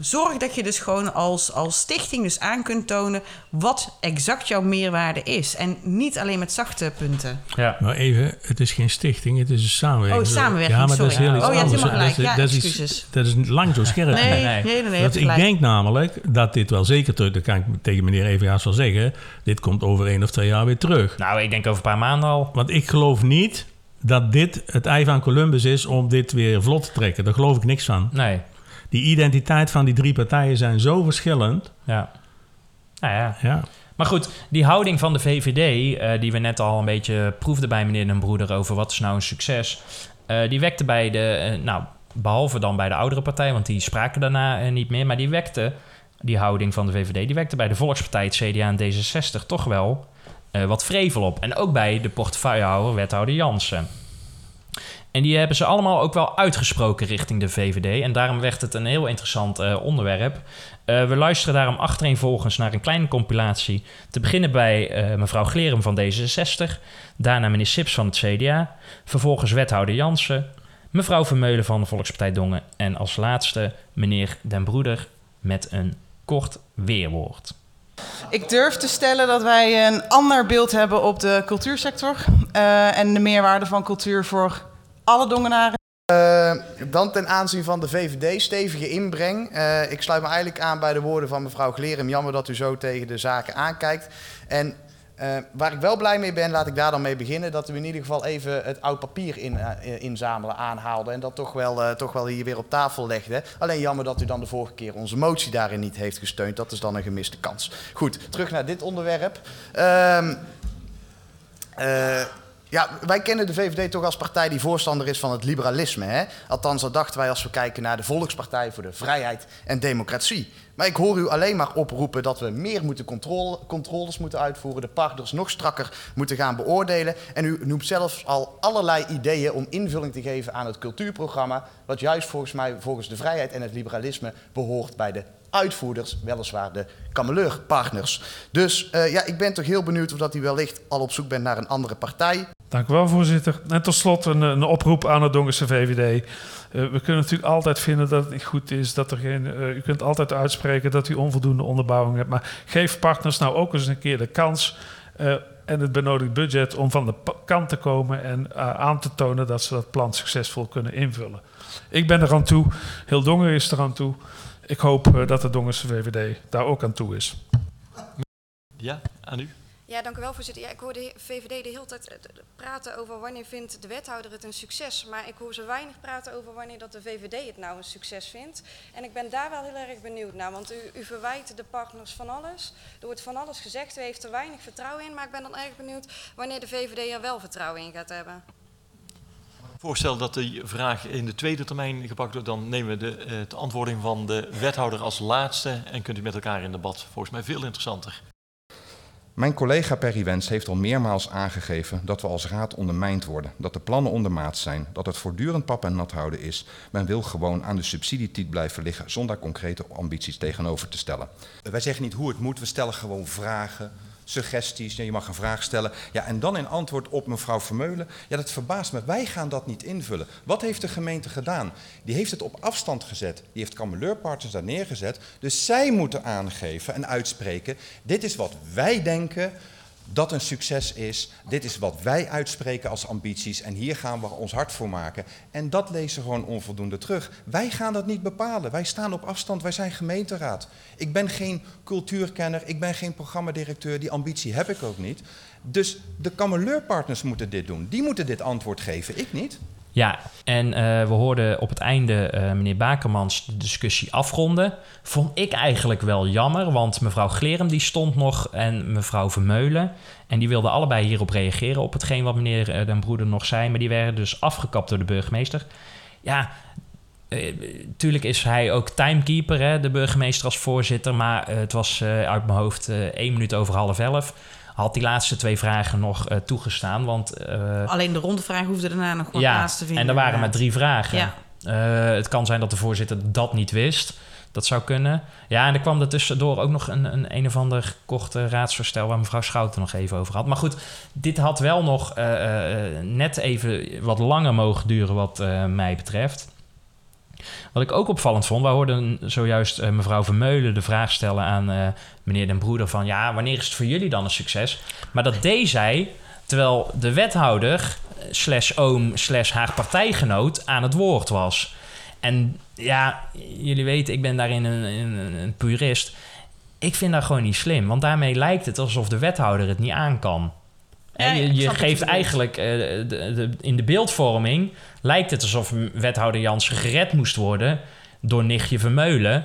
Zorg dat je dus gewoon als, als stichting dus aan kunt tonen... wat exact jouw meerwaarde is. En niet alleen met zachte punten. Ja. Maar even, het is geen stichting, het is een samenwerking. Oh, samenwerking, Ja, maar dat is sorry. heel iets Oh, anders. helemaal Dat is- Ja, excuses. Dat is lang zo scherp. Nee, nee, nee. nee, nee, je Dat ik denk namelijk dat dit wel zeker terug... Dat kan ik tegen meneer Evengaas wel zeggen. Dit komt over één of twee jaar weer terug. Nou, ik denk over een paar maanden al. Want ik geloof niet dat dit het ei van Columbus is om dit weer vlot te trekken. Daar geloof ik niks van. Nee, Die identiteit van die drie partijen zijn zo verschillend. ja. Nou ja. Ja. Maar goed, die houding van de VVD, eh, die we net al een beetje proefden bij meneer Den Broeder over wat is nou een succes, eh, die wekte bij de, eh, nou, behalve dan bij de oudere partij, want die spraken daarna niet meer, maar die wekte, die houding van de VVD, die wekte bij de Volkspartij, het CDA en D66 toch wel wat vrevel op. En ook bij de portefeuillehouder, wethouder Jansen. En die hebben ze allemaal ook wel uitgesproken richting de VVD. En daarom werd het een heel interessant eh, onderwerp. Eh, we luisteren daarom achtereenvolgens naar een kleine compilatie. Te beginnen bij eh, mevrouw Glerum van D66. Daarna meneer Sips van het CDA. Vervolgens wethouder Jansen. Mevrouw Vermeulen van de Volkspartij Dongen. En als laatste meneer Den Broeder met een kort weerwoord. Ik durf te stellen dat wij een ander beeld hebben op de cultuursector en de meerwaarde van cultuur voor alle Dongenaren. Uh, dan ten aanzien van de VVD, stevige inbreng. Uh, ik sluit me eigenlijk aan bij de woorden van mevrouw Glerum. Jammer dat u zo tegen de zaken aankijkt. En uh, waar ik wel blij mee ben, laat ik daar dan mee beginnen, dat u in ieder geval even het oud papier in, inzamelen aanhaalde en dat toch wel, toch wel hier weer op tafel legde. Alleen jammer dat u dan de vorige keer onze motie daarin niet heeft gesteund. Dat is dan een gemiste kans. Goed, terug naar dit onderwerp. Ehm, ja, wij kennen de VVD toch als partij die voorstander is van het liberalisme. Hè? Althans, dat dachten wij als we kijken naar de Volkspartij voor de Vrijheid en Democratie. Maar ik hoor u alleen maar oproepen dat we meer moeten controle, controles moeten uitvoeren, de partners nog strakker moeten gaan beoordelen. En u noemt zelfs al allerlei ideeën om invulling te geven aan het cultuurprogramma, wat juist volgens mij volgens de vrijheid en het liberalisme behoort bij de uitvoerders, weliswaar de kameleurpartners. Dus uh, ja, ik ben toch heel benieuwd of dat u wellicht al op zoek bent naar een andere partij. Dank u wel, voorzitter. En tot slot een, een oproep aan de Dongense VVD. Uh, we kunnen natuurlijk altijd vinden dat het niet goed is, dat er geen. Uh, u kunt altijd uitspreken dat u onvoldoende onderbouwing hebt. Maar geef partners nou ook eens een keer de kans uh, en het benodigd budget om van de kant te komen en aan te tonen dat ze dat plan succesvol kunnen invullen. Ik ben er aan toe, heel Dongen is er aan toe. Ik hoop dat de Dongense VVD daar ook aan toe is. Ja, aan u. Ja, dank u wel, voorzitter. Ik hoor de VVD de hele tijd eh, praten over wanneer vindt de wethouder het een succes. Maar ik hoor ze weinig praten over wanneer dat de VVD het nou een succes vindt. En ik ben daar wel heel erg benieuwd naar. Want u, u verwijt de partners van alles. Er wordt van alles gezegd. U heeft er weinig vertrouwen in. Maar ik ben dan erg benieuwd wanneer de VVD er wel vertrouwen in gaat hebben. Voorstel dat die vraag in de tweede termijn gepakt wordt, dan nemen we de, uh, de antwoording van de wethouder als laatste en kunt u met elkaar in debat. Volgens mij veel interessanter. Mijn collega Perry Wens heeft al meermaals aangegeven dat we als raad ondermijnd worden, dat de plannen ondermaat zijn, dat het voortdurend pap en nat houden is. Men wil gewoon aan de subsidietiet blijven liggen zonder concrete ambities tegenover te stellen. Wij zeggen niet hoe het moet, we stellen gewoon vragen, suggesties. Je mag een vraag stellen. Ja, en dan in antwoord op mevrouw Vermeulen. Ja, dat verbaast me. Wij gaan dat niet invullen. Wat heeft de gemeente gedaan? Die heeft het op afstand gezet. Die heeft kameleurpartners daar neergezet. Dus zij moeten aangeven en uitspreken. Dit is wat wij denken dat een succes is. Dit is wat wij uitspreken als ambities en hier gaan we ons hard voor maken. En dat lezen gewoon onvoldoende terug. Wij gaan dat niet bepalen. Wij staan op afstand, wij zijn gemeenteraad. Ik ben geen cultuurkenner, ik ben geen programmadirecteur, die ambitie heb ik ook niet. Dus de kameleurpartners moeten dit doen. Die moeten dit antwoord geven, ik niet. Ja, en uh, we hoorden op het einde uh, meneer Bakermans de discussie afronden. Vond ik eigenlijk wel jammer, want mevrouw Glerem die stond nog en mevrouw Vermeulen. En die wilden allebei hierop reageren op hetgeen wat meneer uh, Den Broeder nog zei. Maar die werden dus afgekapt door de burgemeester. Ja, tuurlijk is hij ook timekeeper, hè, de burgemeester als voorzitter. Maar het was uit mijn hoofd één minuut over half elf had die laatste twee vragen nog uh, toegestaan. Want, uh, Alleen de rondevraag hoefde daarna nog wat ja, plaats te vinden. En er waren maar drie vragen. Ja. Uh, het kan zijn dat de voorzitter dat niet wist. Dat zou kunnen. Ja, en er kwam er tussendoor ook nog een, een, een of ander korte raadsvoorstel... waar mevrouw Schouten nog even over had. Maar goed, dit had wel nog net even wat langer mogen duren wat mij betreft. Wat ik ook opvallend vond, we hoorden zojuist uh, mevrouw Vermeulen de vraag stellen aan uh, meneer Den Broeder van ja, wanneer is het voor jullie dan een succes? Maar dat deed zij terwijl de wethouder eh, slash oom slash haar partijgenoot aan het woord was. En ja, jullie weten, ik ben daarin een, een, een purist. Ik vind dat gewoon niet slim, want daarmee lijkt het alsof de wethouder het niet aan kan. En je, je geeft eigenlijk uh, de, de, in de beeldvorming lijkt het alsof wethouder Jansen gered moest worden door nichtje Vermeulen.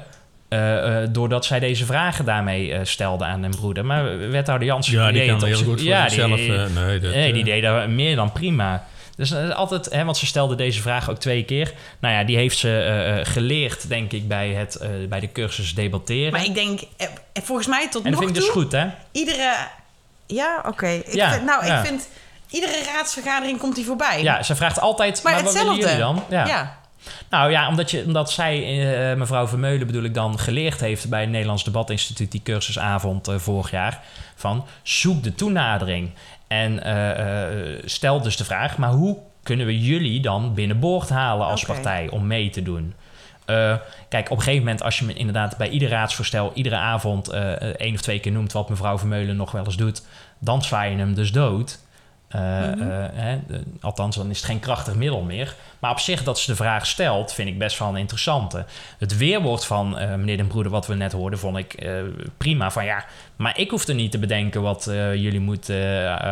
Uh, uh, doordat zij deze vragen daarmee uh, stelde aan hun broeder. Maar wethouder Jansen... Ja, die kan heel goed voor ja, zichzelf... Die, nee, dat, nee, die deed dat meer dan prima. Dus altijd, hè, want ze stelde deze vraag ook twee keer. Nou ja, die heeft ze geleerd, denk ik, bij, het, bij de cursus debatteren. Maar ik denk, volgens mij tot en nog toe... En dat vind ik dus goed, hè? Iedere... Ja, oké. Okay. Ja, nou, ja. ik vind Iedere raadsvergadering komt hij voorbij. Ja, ze vraagt altijd, maar, maar wat willen jullie dan? Ja. ja. Nou ja, omdat, je, omdat zij, uh, mevrouw Vermeulen bedoel ik dan, geleerd heeft bij het Nederlands Debatinstituut, die cursusavond uh, vorig jaar, van zoek de toenadering. En uh, stel dus de vraag, maar hoe kunnen we jullie dan binnenboord halen als okay. partij om mee te doen? Eh, kijk, op een gegeven moment, als je me inderdaad bij ieder raadsvoorstel iedere avond eh, eh, één of twee keer noemt wat mevrouw Vermeulen nog wel eens doet, dan zwaai je hem dus dood. Eh, Mhm. eh, althans, dan is het geen krachtig middel meer. Maar op zich dat ze de vraag stelt, vind ik best wel een interessante. Het weerwoord van eh, meneer Den Broeder, wat we net hoorden, vond ik prima. Van ja, maar ik hoef er niet te bedenken wat jullie moeten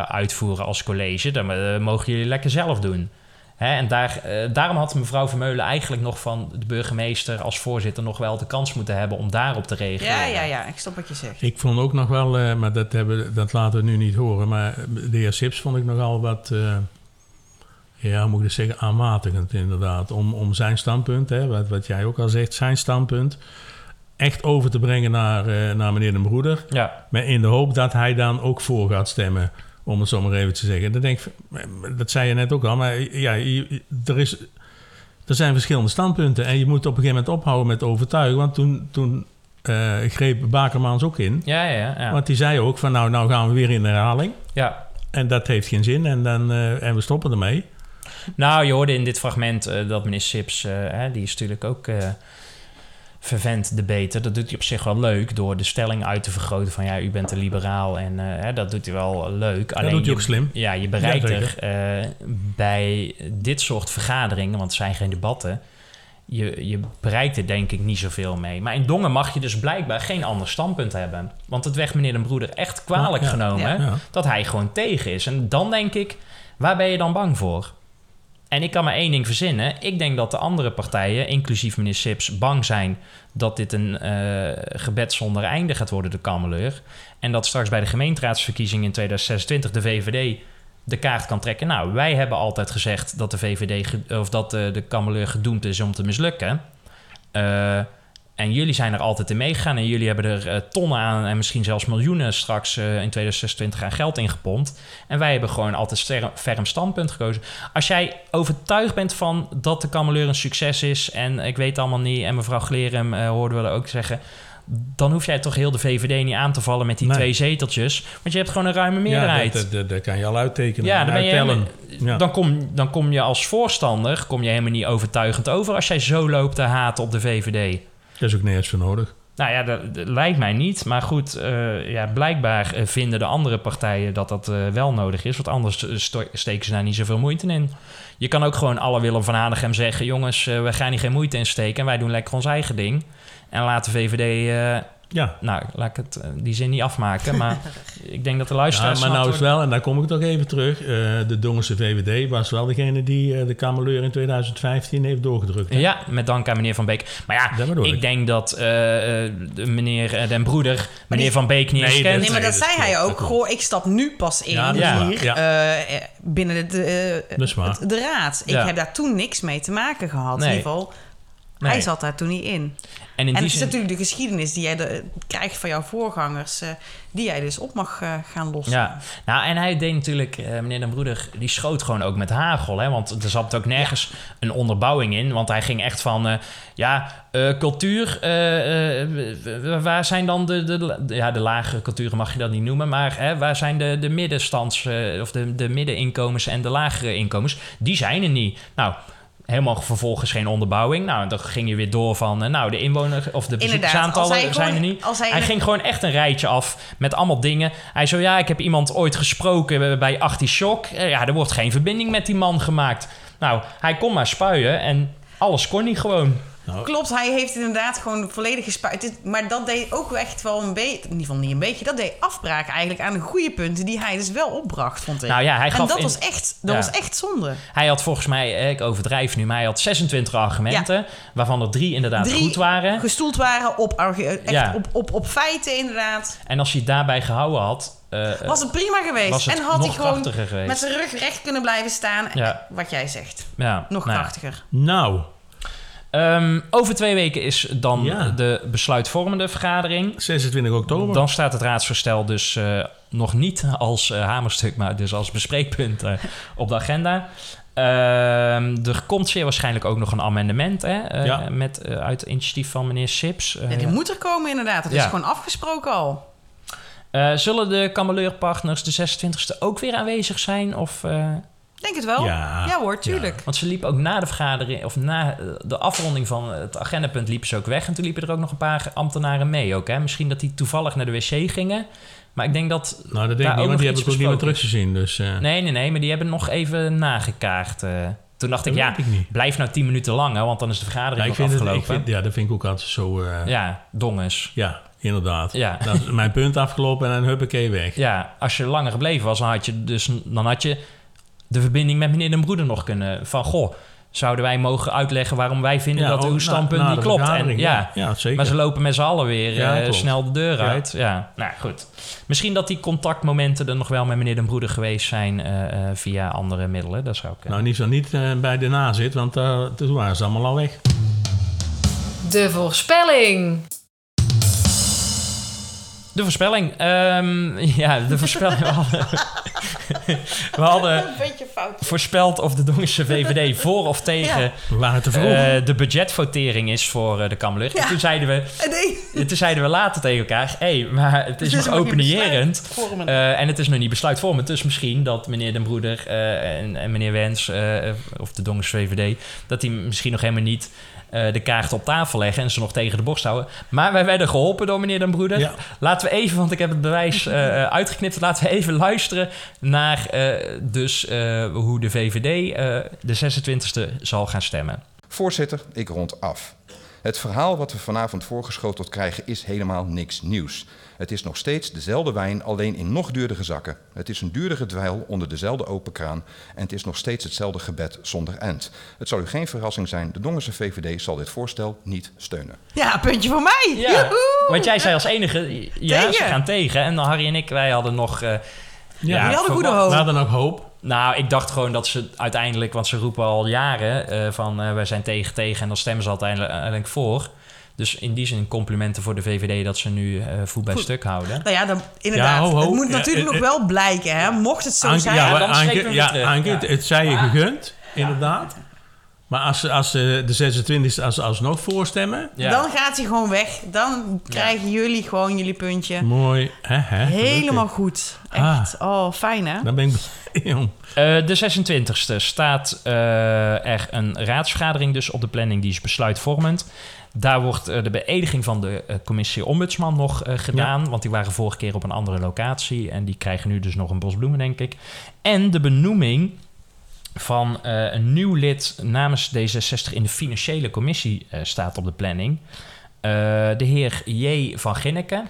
uitvoeren als college. Dat mogen jullie lekker zelf doen. Hè, en daar, eh, daarom had mevrouw Vermeulen eigenlijk nog van de burgemeester als voorzitter nog wel de kans moeten hebben om daarop te reageren. Ja, ja, ja, ik snap wat je zegt. Ik vond ook nog wel, eh, maar dat, hebben, dat laten we nu niet horen, maar de heer Sips vond ik nogal wat, eh, ja, moet ik zeggen, aanmatigend inderdaad. Om, om zijn standpunt, hè, wat, wat jij ook al zegt, zijn standpunt, echt over te brengen naar, eh, naar meneer de Broeder. Ja. Maar in de hoop dat hij dan ook voor gaat stemmen, om het zo maar even te zeggen. Dan denk ik, dat zei je net ook al, maar ja, er is... Er zijn verschillende standpunten en je moet op een gegeven moment ophouden met overtuigen. Want toen, toen eh, greep Bakermans ook in. Ja, ja, ja. Want die zei ook van nou, nou gaan we weer in herhaling. Ja. En dat heeft geen zin en, dan, eh, en we stoppen ermee. Nou, je hoorde in dit fragment eh, dat meneer Sips, hè, die is natuurlijk ook vervent debater. Dat doet hij op zich wel leuk door de stelling uit te vergroten van ja, u bent een liberaal en eh, hè, dat doet hij wel leuk. doet hij je, ook slim. Ja, je bereikt Ja, er eh, bij dit soort vergaderingen, want het zijn geen debatten, je, je bereikt er denk ik niet zoveel mee. Maar in Dongen mag je dus blijkbaar geen ander standpunt hebben. Want het werd meneer Den Broeder echt kwalijk Ja, genomen. Ja. dat hij gewoon tegen is. En dan denk ik, waar ben je dan bang voor? En ik kan maar één ding verzinnen. Ik denk dat de andere partijen, inclusief meneer Sips, bang zijn dat dit een eh, gebed zonder einde gaat worden, de kameleur. En dat straks bij de gemeenteraadsverkiezingen in 2026 de VVD de kaart kan trekken. Nou, wij hebben altijd gezegd dat de VVD of dat de, de kameleur gedoemd is om te mislukken. Eh, en jullie zijn er altijd in meegegaan en jullie hebben er eh, tonnen aan en misschien zelfs miljoenen straks eh, in 2026 aan geld ingepompt. En wij hebben gewoon altijd ster- ferm standpunt gekozen. Als jij overtuigd bent van dat de kameleur een succes is en ik weet het allemaal niet en mevrouw Glerem eh, hoorden we ook zeggen, dan hoef jij toch heel de VVD niet aan te vallen met die Nee. twee zeteltjes, want je hebt gewoon een ruime meerderheid. Ja, dat, dat, dat kan je al uittekenen. Ja, dan, ben uittellen. Ja. dan, kom, dan kom je als voorstander kom je helemaal niet overtuigend over als jij zo loopt te haten op de VVD. Dat is ook nergens voor nodig. Nou ja, dat, lijkt mij niet. Maar goed, eh, ja, blijkbaar eh, vinden de andere partijen dat dat eh, wel nodig is. Want anders steken ze daar niet zoveel moeite in. Je kan ook gewoon alle Willem van Hanegem zeggen... jongens, we gaan hier geen moeite in steken... en wij doen lekker ons eigen ding. En laat de VVD... ja. Nou, laat ik het eh, die zin niet afmaken. Maar ik denk dat de Ja, luisteraars... maar nou is wel, en daar kom ik toch even terug. eh, de Dongense VVD was wel degene die eh, de kameleur in 2015 heeft doorgedrukt. hè? Ja, met dank aan meneer Van Beek. Maar ja, ik, ik. denk dat eh, eh, de meneer Den Broeder meneer Van Beek niet eens Nee, kent. Nee, maar dat zei hij ook. Goh, ik stap nu pas in Ja, hier Ja. eh, binnen de, eh, het- de raad. Ik Ja. heb daar toen niks mee te maken gehad. Nee. In ieder geval, Nee. hij zat daar toen niet in. En in en het is zin- natuurlijk de geschiedenis die jij de- krijgt van jouw voorgangers... eh, die jij dus op mag eh, gaan lossen. Ja, nou en hij deed natuurlijk, eh, meneer Den Broeder, die schoot gewoon ook met hagel. Hè? Want er zat ook nergens een onderbouwing in. Want hij ging echt van, ja, cultuur, waar zijn dan de, de, de- ja, de lagere culturen mag je dat niet noemen. Maar hè, waar zijn de, de middenstands, of de, de middeninkomens en de lagere inkomens? Die zijn er niet. Nou... Helemaal vervolgens geen onderbouwing. Nou, dan ging je weer door van... eh, nou, de inwoner of de bezoekersaantallen hij zijn er niet. hij hij in- ging gewoon echt een rijtje af met allemaal dingen. Hij zo, ja, ik heb iemand ooit gesproken bij Artichok. Eh, Ja, er wordt geen verbinding met die man gemaakt. Nou, hij kon maar spuien en alles kon niet gewoon. Klopt, hij heeft inderdaad gewoon volledig gespuit. Maar dat deed ook echt wel een beetje, in ieder geval niet een beetje, dat deed afbraak eigenlijk aan de goede punten die hij dus wel opbracht, vond ik. Nou ja, hij en gaf dat, in- was echt, dat Ja. was echt zonde. Hij had volgens mij, eh, ik overdrijf nu, maar hij had 26 argumenten... waarvan er drie inderdaad Drie goed waren. gestoeld waren op, argu- echt Ja. op, op, op feiten inderdaad. En als hij het daarbij gehouden had... eh, Was het prima geweest. het en had hij gewoon geweest. met zijn rug recht kunnen blijven staan. Ja. Wat jij zegt. Ja, Nog nou krachtiger. Nou. Ehm, over twee weken is dan Ja. de besluitvormende vergadering. 26 oktober. Dan staat het raadsvoorstel dus eh, nog niet als eh, hamerstuk, maar dus als bespreekpunt eh, op de agenda. Ehm, er komt zeer waarschijnlijk ook nog een amendement hè, Ja. met, uit het initiatief van meneer Sips. Ja, die moet er komen inderdaad. Dat ja. is gewoon afgesproken al. eh, zullen de kameleurpartners de 26e ook weer aanwezig zijn? Of, eh, Ja, Denk het wel. Ja, Ja, hoor, tuurlijk. Want ze liepen ook na de vergadering, of na eh, de afronding van het agendapunt, liepen ze ook weg. En toen liepen er ook nog een paar ambtenaren mee ook. Hè? Misschien dat die toevallig naar de wc gingen. Maar ik denk dat. Nou, dat denk daar ik niet, want nog die heb iets ik ook niet meer teruggezien. Dus, eh, Nee, nee, nee, maar die hebben nog even nagekaart. eh. toen dacht Dat ik, ja, ik niet. blijf nou tien minuten langer, want dan is de vergadering ja, ik nog vind het, afgelopen. ik vind, ja, dat vind ik ook altijd zo... eh, Ja, donges. Ja, inderdaad. Ja. Dan is mijn punt afgelopen en dan huppakee weg. Ja, als je langer gebleven was, dan had je, dus, dan had je de verbinding met meneer Den Broeder nog kunnen... van, goh, zouden wij mogen uitleggen waarom wij vinden Ja, dat uw na- standpunt na niet de klopt? En, ja, ja. Ja, zeker. Maar ze lopen met z'n allen weer Ja, eh, snel de deur Ja. uit. Ja, nou goed. Misschien dat die contactmomenten er nog wel met meneer Den Broeder geweest zijn... eh, eh, via andere middelen, dat zou ik... Nou, niet zo niet bij de nazit, want toen waren ze allemaal al weg. De voorspelling. De voorspelling. Ehm, ja, de voorspelling. We hadden, we hadden Een beetje fout. voorspeld of de Dongense VVD voor of tegen Ja. Eh, de budgetvotering is voor eh, de Kamerlug. Ja. En toen zeiden we, Nee. toen zeiden we later tegen elkaar... hé, hey, maar het is, Het is nog besluitvormend. eh, en het is nog niet besluitvormend. Dus misschien dat meneer Den Broeder eh, en, en meneer Wens... eh, of de Dongense VVD... dat die misschien nog helemaal niet... eh, de kaarten op tafel leggen en ze nog tegen de borst houden. Maar wij werden geholpen door meneer Den Broeder. Ja. Laten we even, want ik heb het bewijs eh, eh, uitgeknipt. Laten we even luisteren naar eh, dus, eh, hoe de VVD eh, de 26e zal gaan stemmen. Voorzitter, ik rond af. Het verhaal wat we vanavond voorgeschoteld krijgen is helemaal niks nieuws. Het is nog steeds dezelfde wijn, alleen in nog duurdere zakken. Het is een duurdere dweil onder dezelfde open kraan. En het is nog steeds hetzelfde gebed zonder end. Het zal u geen verrassing zijn, de Dongense VVD zal dit voorstel niet steunen. Ja, puntje voor mij. Ja, Joehoe. want jij zei als enige, ja, ze gaan tegen. En dan Harry en ik, wij hadden nog... eh, Ja, Jullie hadden goede hoop. We hadden ook hoop. Nou, ik dacht gewoon dat ze uiteindelijk, want ze roepen al jaren eh, van eh, wij zijn tegen tegen en dan stemmen ze uiteindelijk, uiteindelijk voor. Dus in die zin complimenten voor de VVD dat ze nu eh voet bij Goed. stuk houden. Nou ja, dan, inderdaad. Ja, ho, ho. Het moet Ja, natuurlijk eh, nog wel blijken, hè. Mocht het zo Anke, zijn... ja, dan Anke, ja, terug. Anke, Ja. het, het zij je gegund, inderdaad. Maar als, ze- als de 26e als, alsnog voorstemmen, Ja. Dan gaat hij gewoon weg. Dan krijgen jullie gewoon jullie puntje. mooi. Hè, hè, Helemaal goed. Ah. Echt. Oh, fijn hè? Dan ben ik blij, jong. Eh, de 26e staat eh, er een raadsvergadering dus op de planning, die is besluitvormend. Daar wordt eh, de beëdiging van de eh, commissie Ombudsman nog eh, gedaan, want die waren vorige keer op een andere locatie en die krijgen nu dus nog een bos bloemen, denk ik. En de benoeming van een nieuw lid namens D66 in de financiële commissie staat op de planning. De heer J. van Ginneken.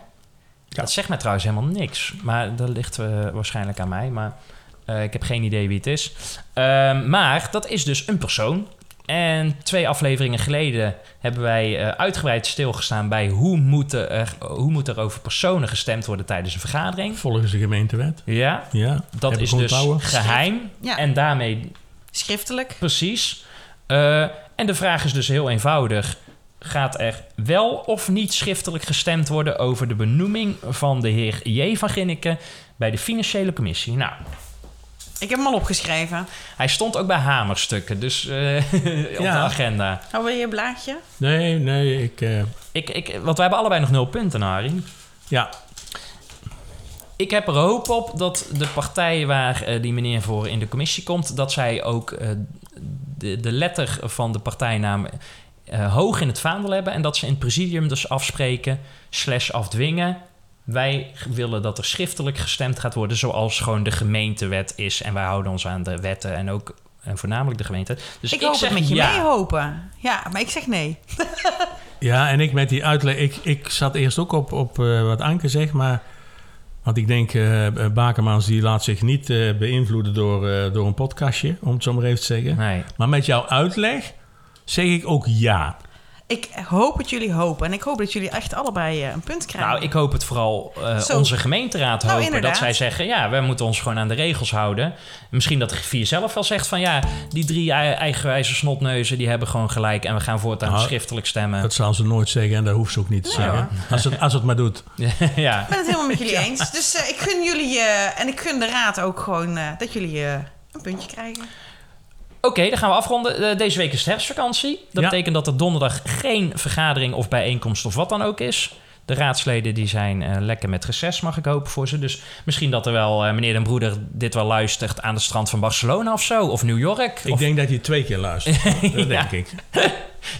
Dat zegt mij trouwens helemaal niks, maar dat ligt waarschijnlijk aan mij. Maar ik heb geen idee wie het is. Ehm, maar dat is dus een persoon. En twee afleveringen geleden hebben wij eh, uitgebreid stilgestaan bij hoe moet, er, hoe moet er over personen gestemd worden tijdens een vergadering. Volgens de gemeentewet. Ja, Ja, dat heb is dus onthouden. geheim. Ja. En daarmee Schriftelijk. precies. Eh, en de vraag is dus heel eenvoudig. Gaat er wel of niet schriftelijk gestemd worden over de benoeming van de heer J. van Ginneken bij de financiële commissie? Nou, Ik heb hem al opgeschreven. hij stond ook bij hamerstukken, dus eh, op Ja. de agenda. Hou wil je een blaadje? Nee, nee, ik... eh, Ik, ik, want wij hebben allebei nog nul punten, Harry. ja, Ik heb er hoop op dat de partij waar eh, die meneer voor in de commissie komt, dat zij ook eh, de, de letter van de partijnaam eh, hoog in het vaandel hebben en dat ze in het presidium dus afspreken, slash afdwingen. Wij willen dat er schriftelijk gestemd gaat worden, zoals gewoon de gemeentewet is. En wij houden ons aan de wetten en ook en voornamelijk de gemeente. Dus ik, hoop zeg het met je ja. mee hopen. Ja, maar ik zeg nee. ja, en ik met die uitleg... Ik, ik zat eerst ook op, op eh, wat Anke zegt, maar... Want ik denk, eh Bakermans die laat zich niet eh, beïnvloeden door, eh, door een podcastje, om het zo maar even te zeggen. Nee. Maar met jouw uitleg zeg ik ook ja. Ik hoop het jullie hopen. En ik hoop dat jullie echt allebei eh, een punt krijgen. Nou, ik hoop het vooral eh, Zo. onze gemeenteraad Nou, hopen. Dat zij zeggen, ja, we moeten ons gewoon aan de regels houden. Misschien dat de griffier zelf wel zegt van... ja, die drie ei- eigenwijze snotneuzen... die hebben gewoon gelijk en we gaan voortaan Nou, schriftelijk stemmen. Dat zal ze nooit zeggen en dat hoeft ze ook niet te Nee, zeggen. Als het, als het maar doet. ja. Ik ben het helemaal met jullie eens. Dus eh, ik gun jullie en ik gun de raad ook gewoon dat jullie een puntje krijgen. Oké, dan gaan we afronden. Eh, deze week is herfstvakantie. Dat Ja. betekent dat er donderdag geen vergadering of bijeenkomst of wat dan ook is. De raadsleden die zijn eh, lekker met reces, mag ik hopen voor ze. Dus misschien dat er wel, eh, meneer Den Broeder, dit wel luistert aan de strand van Barcelona of zo. Of New York. Ik of... denk dat hij twee keer luistert. Dat denk ik.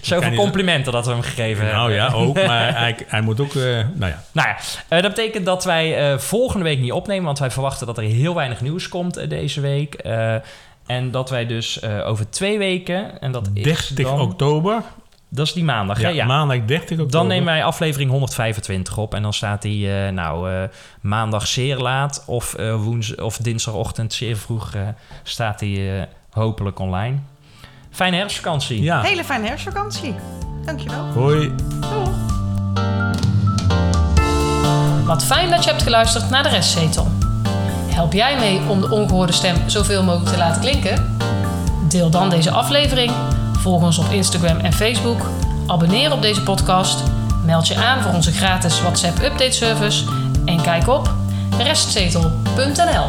Zoveel complimenten dat we hem gegeven Nou hebben. ja, ook. Maar hij, hij moet ook... nou ja. Nou ja, dat betekent dat wij volgende week niet opnemen, want wij verwachten dat er heel weinig nieuws komt deze week. En dat wij dus eh, over twee weken, en dat is 30 dan, oktober. Dat is die maandag, Ja, hè? Ja. maandag 30 oktober. Dan nemen wij aflevering 125 op en dan staat die eh, nou, eh, maandag zeer laat of, eh, woens of dinsdagochtend zeer vroeg eh, staat die eh, hopelijk online. Fijne herfstvakantie. Ja. Hele fijne herfstvakantie. Dankjewel. Hoi. Wat fijn dat je hebt geluisterd naar de restzetel. Help jij mee om de ongehoorde stem zoveel mogelijk te laten klinken? Deel dan deze aflevering, volg ons op Instagram en Facebook, abonneer op deze podcast, meld je aan voor onze gratis WhatsApp update service en kijk op restzetel.nl.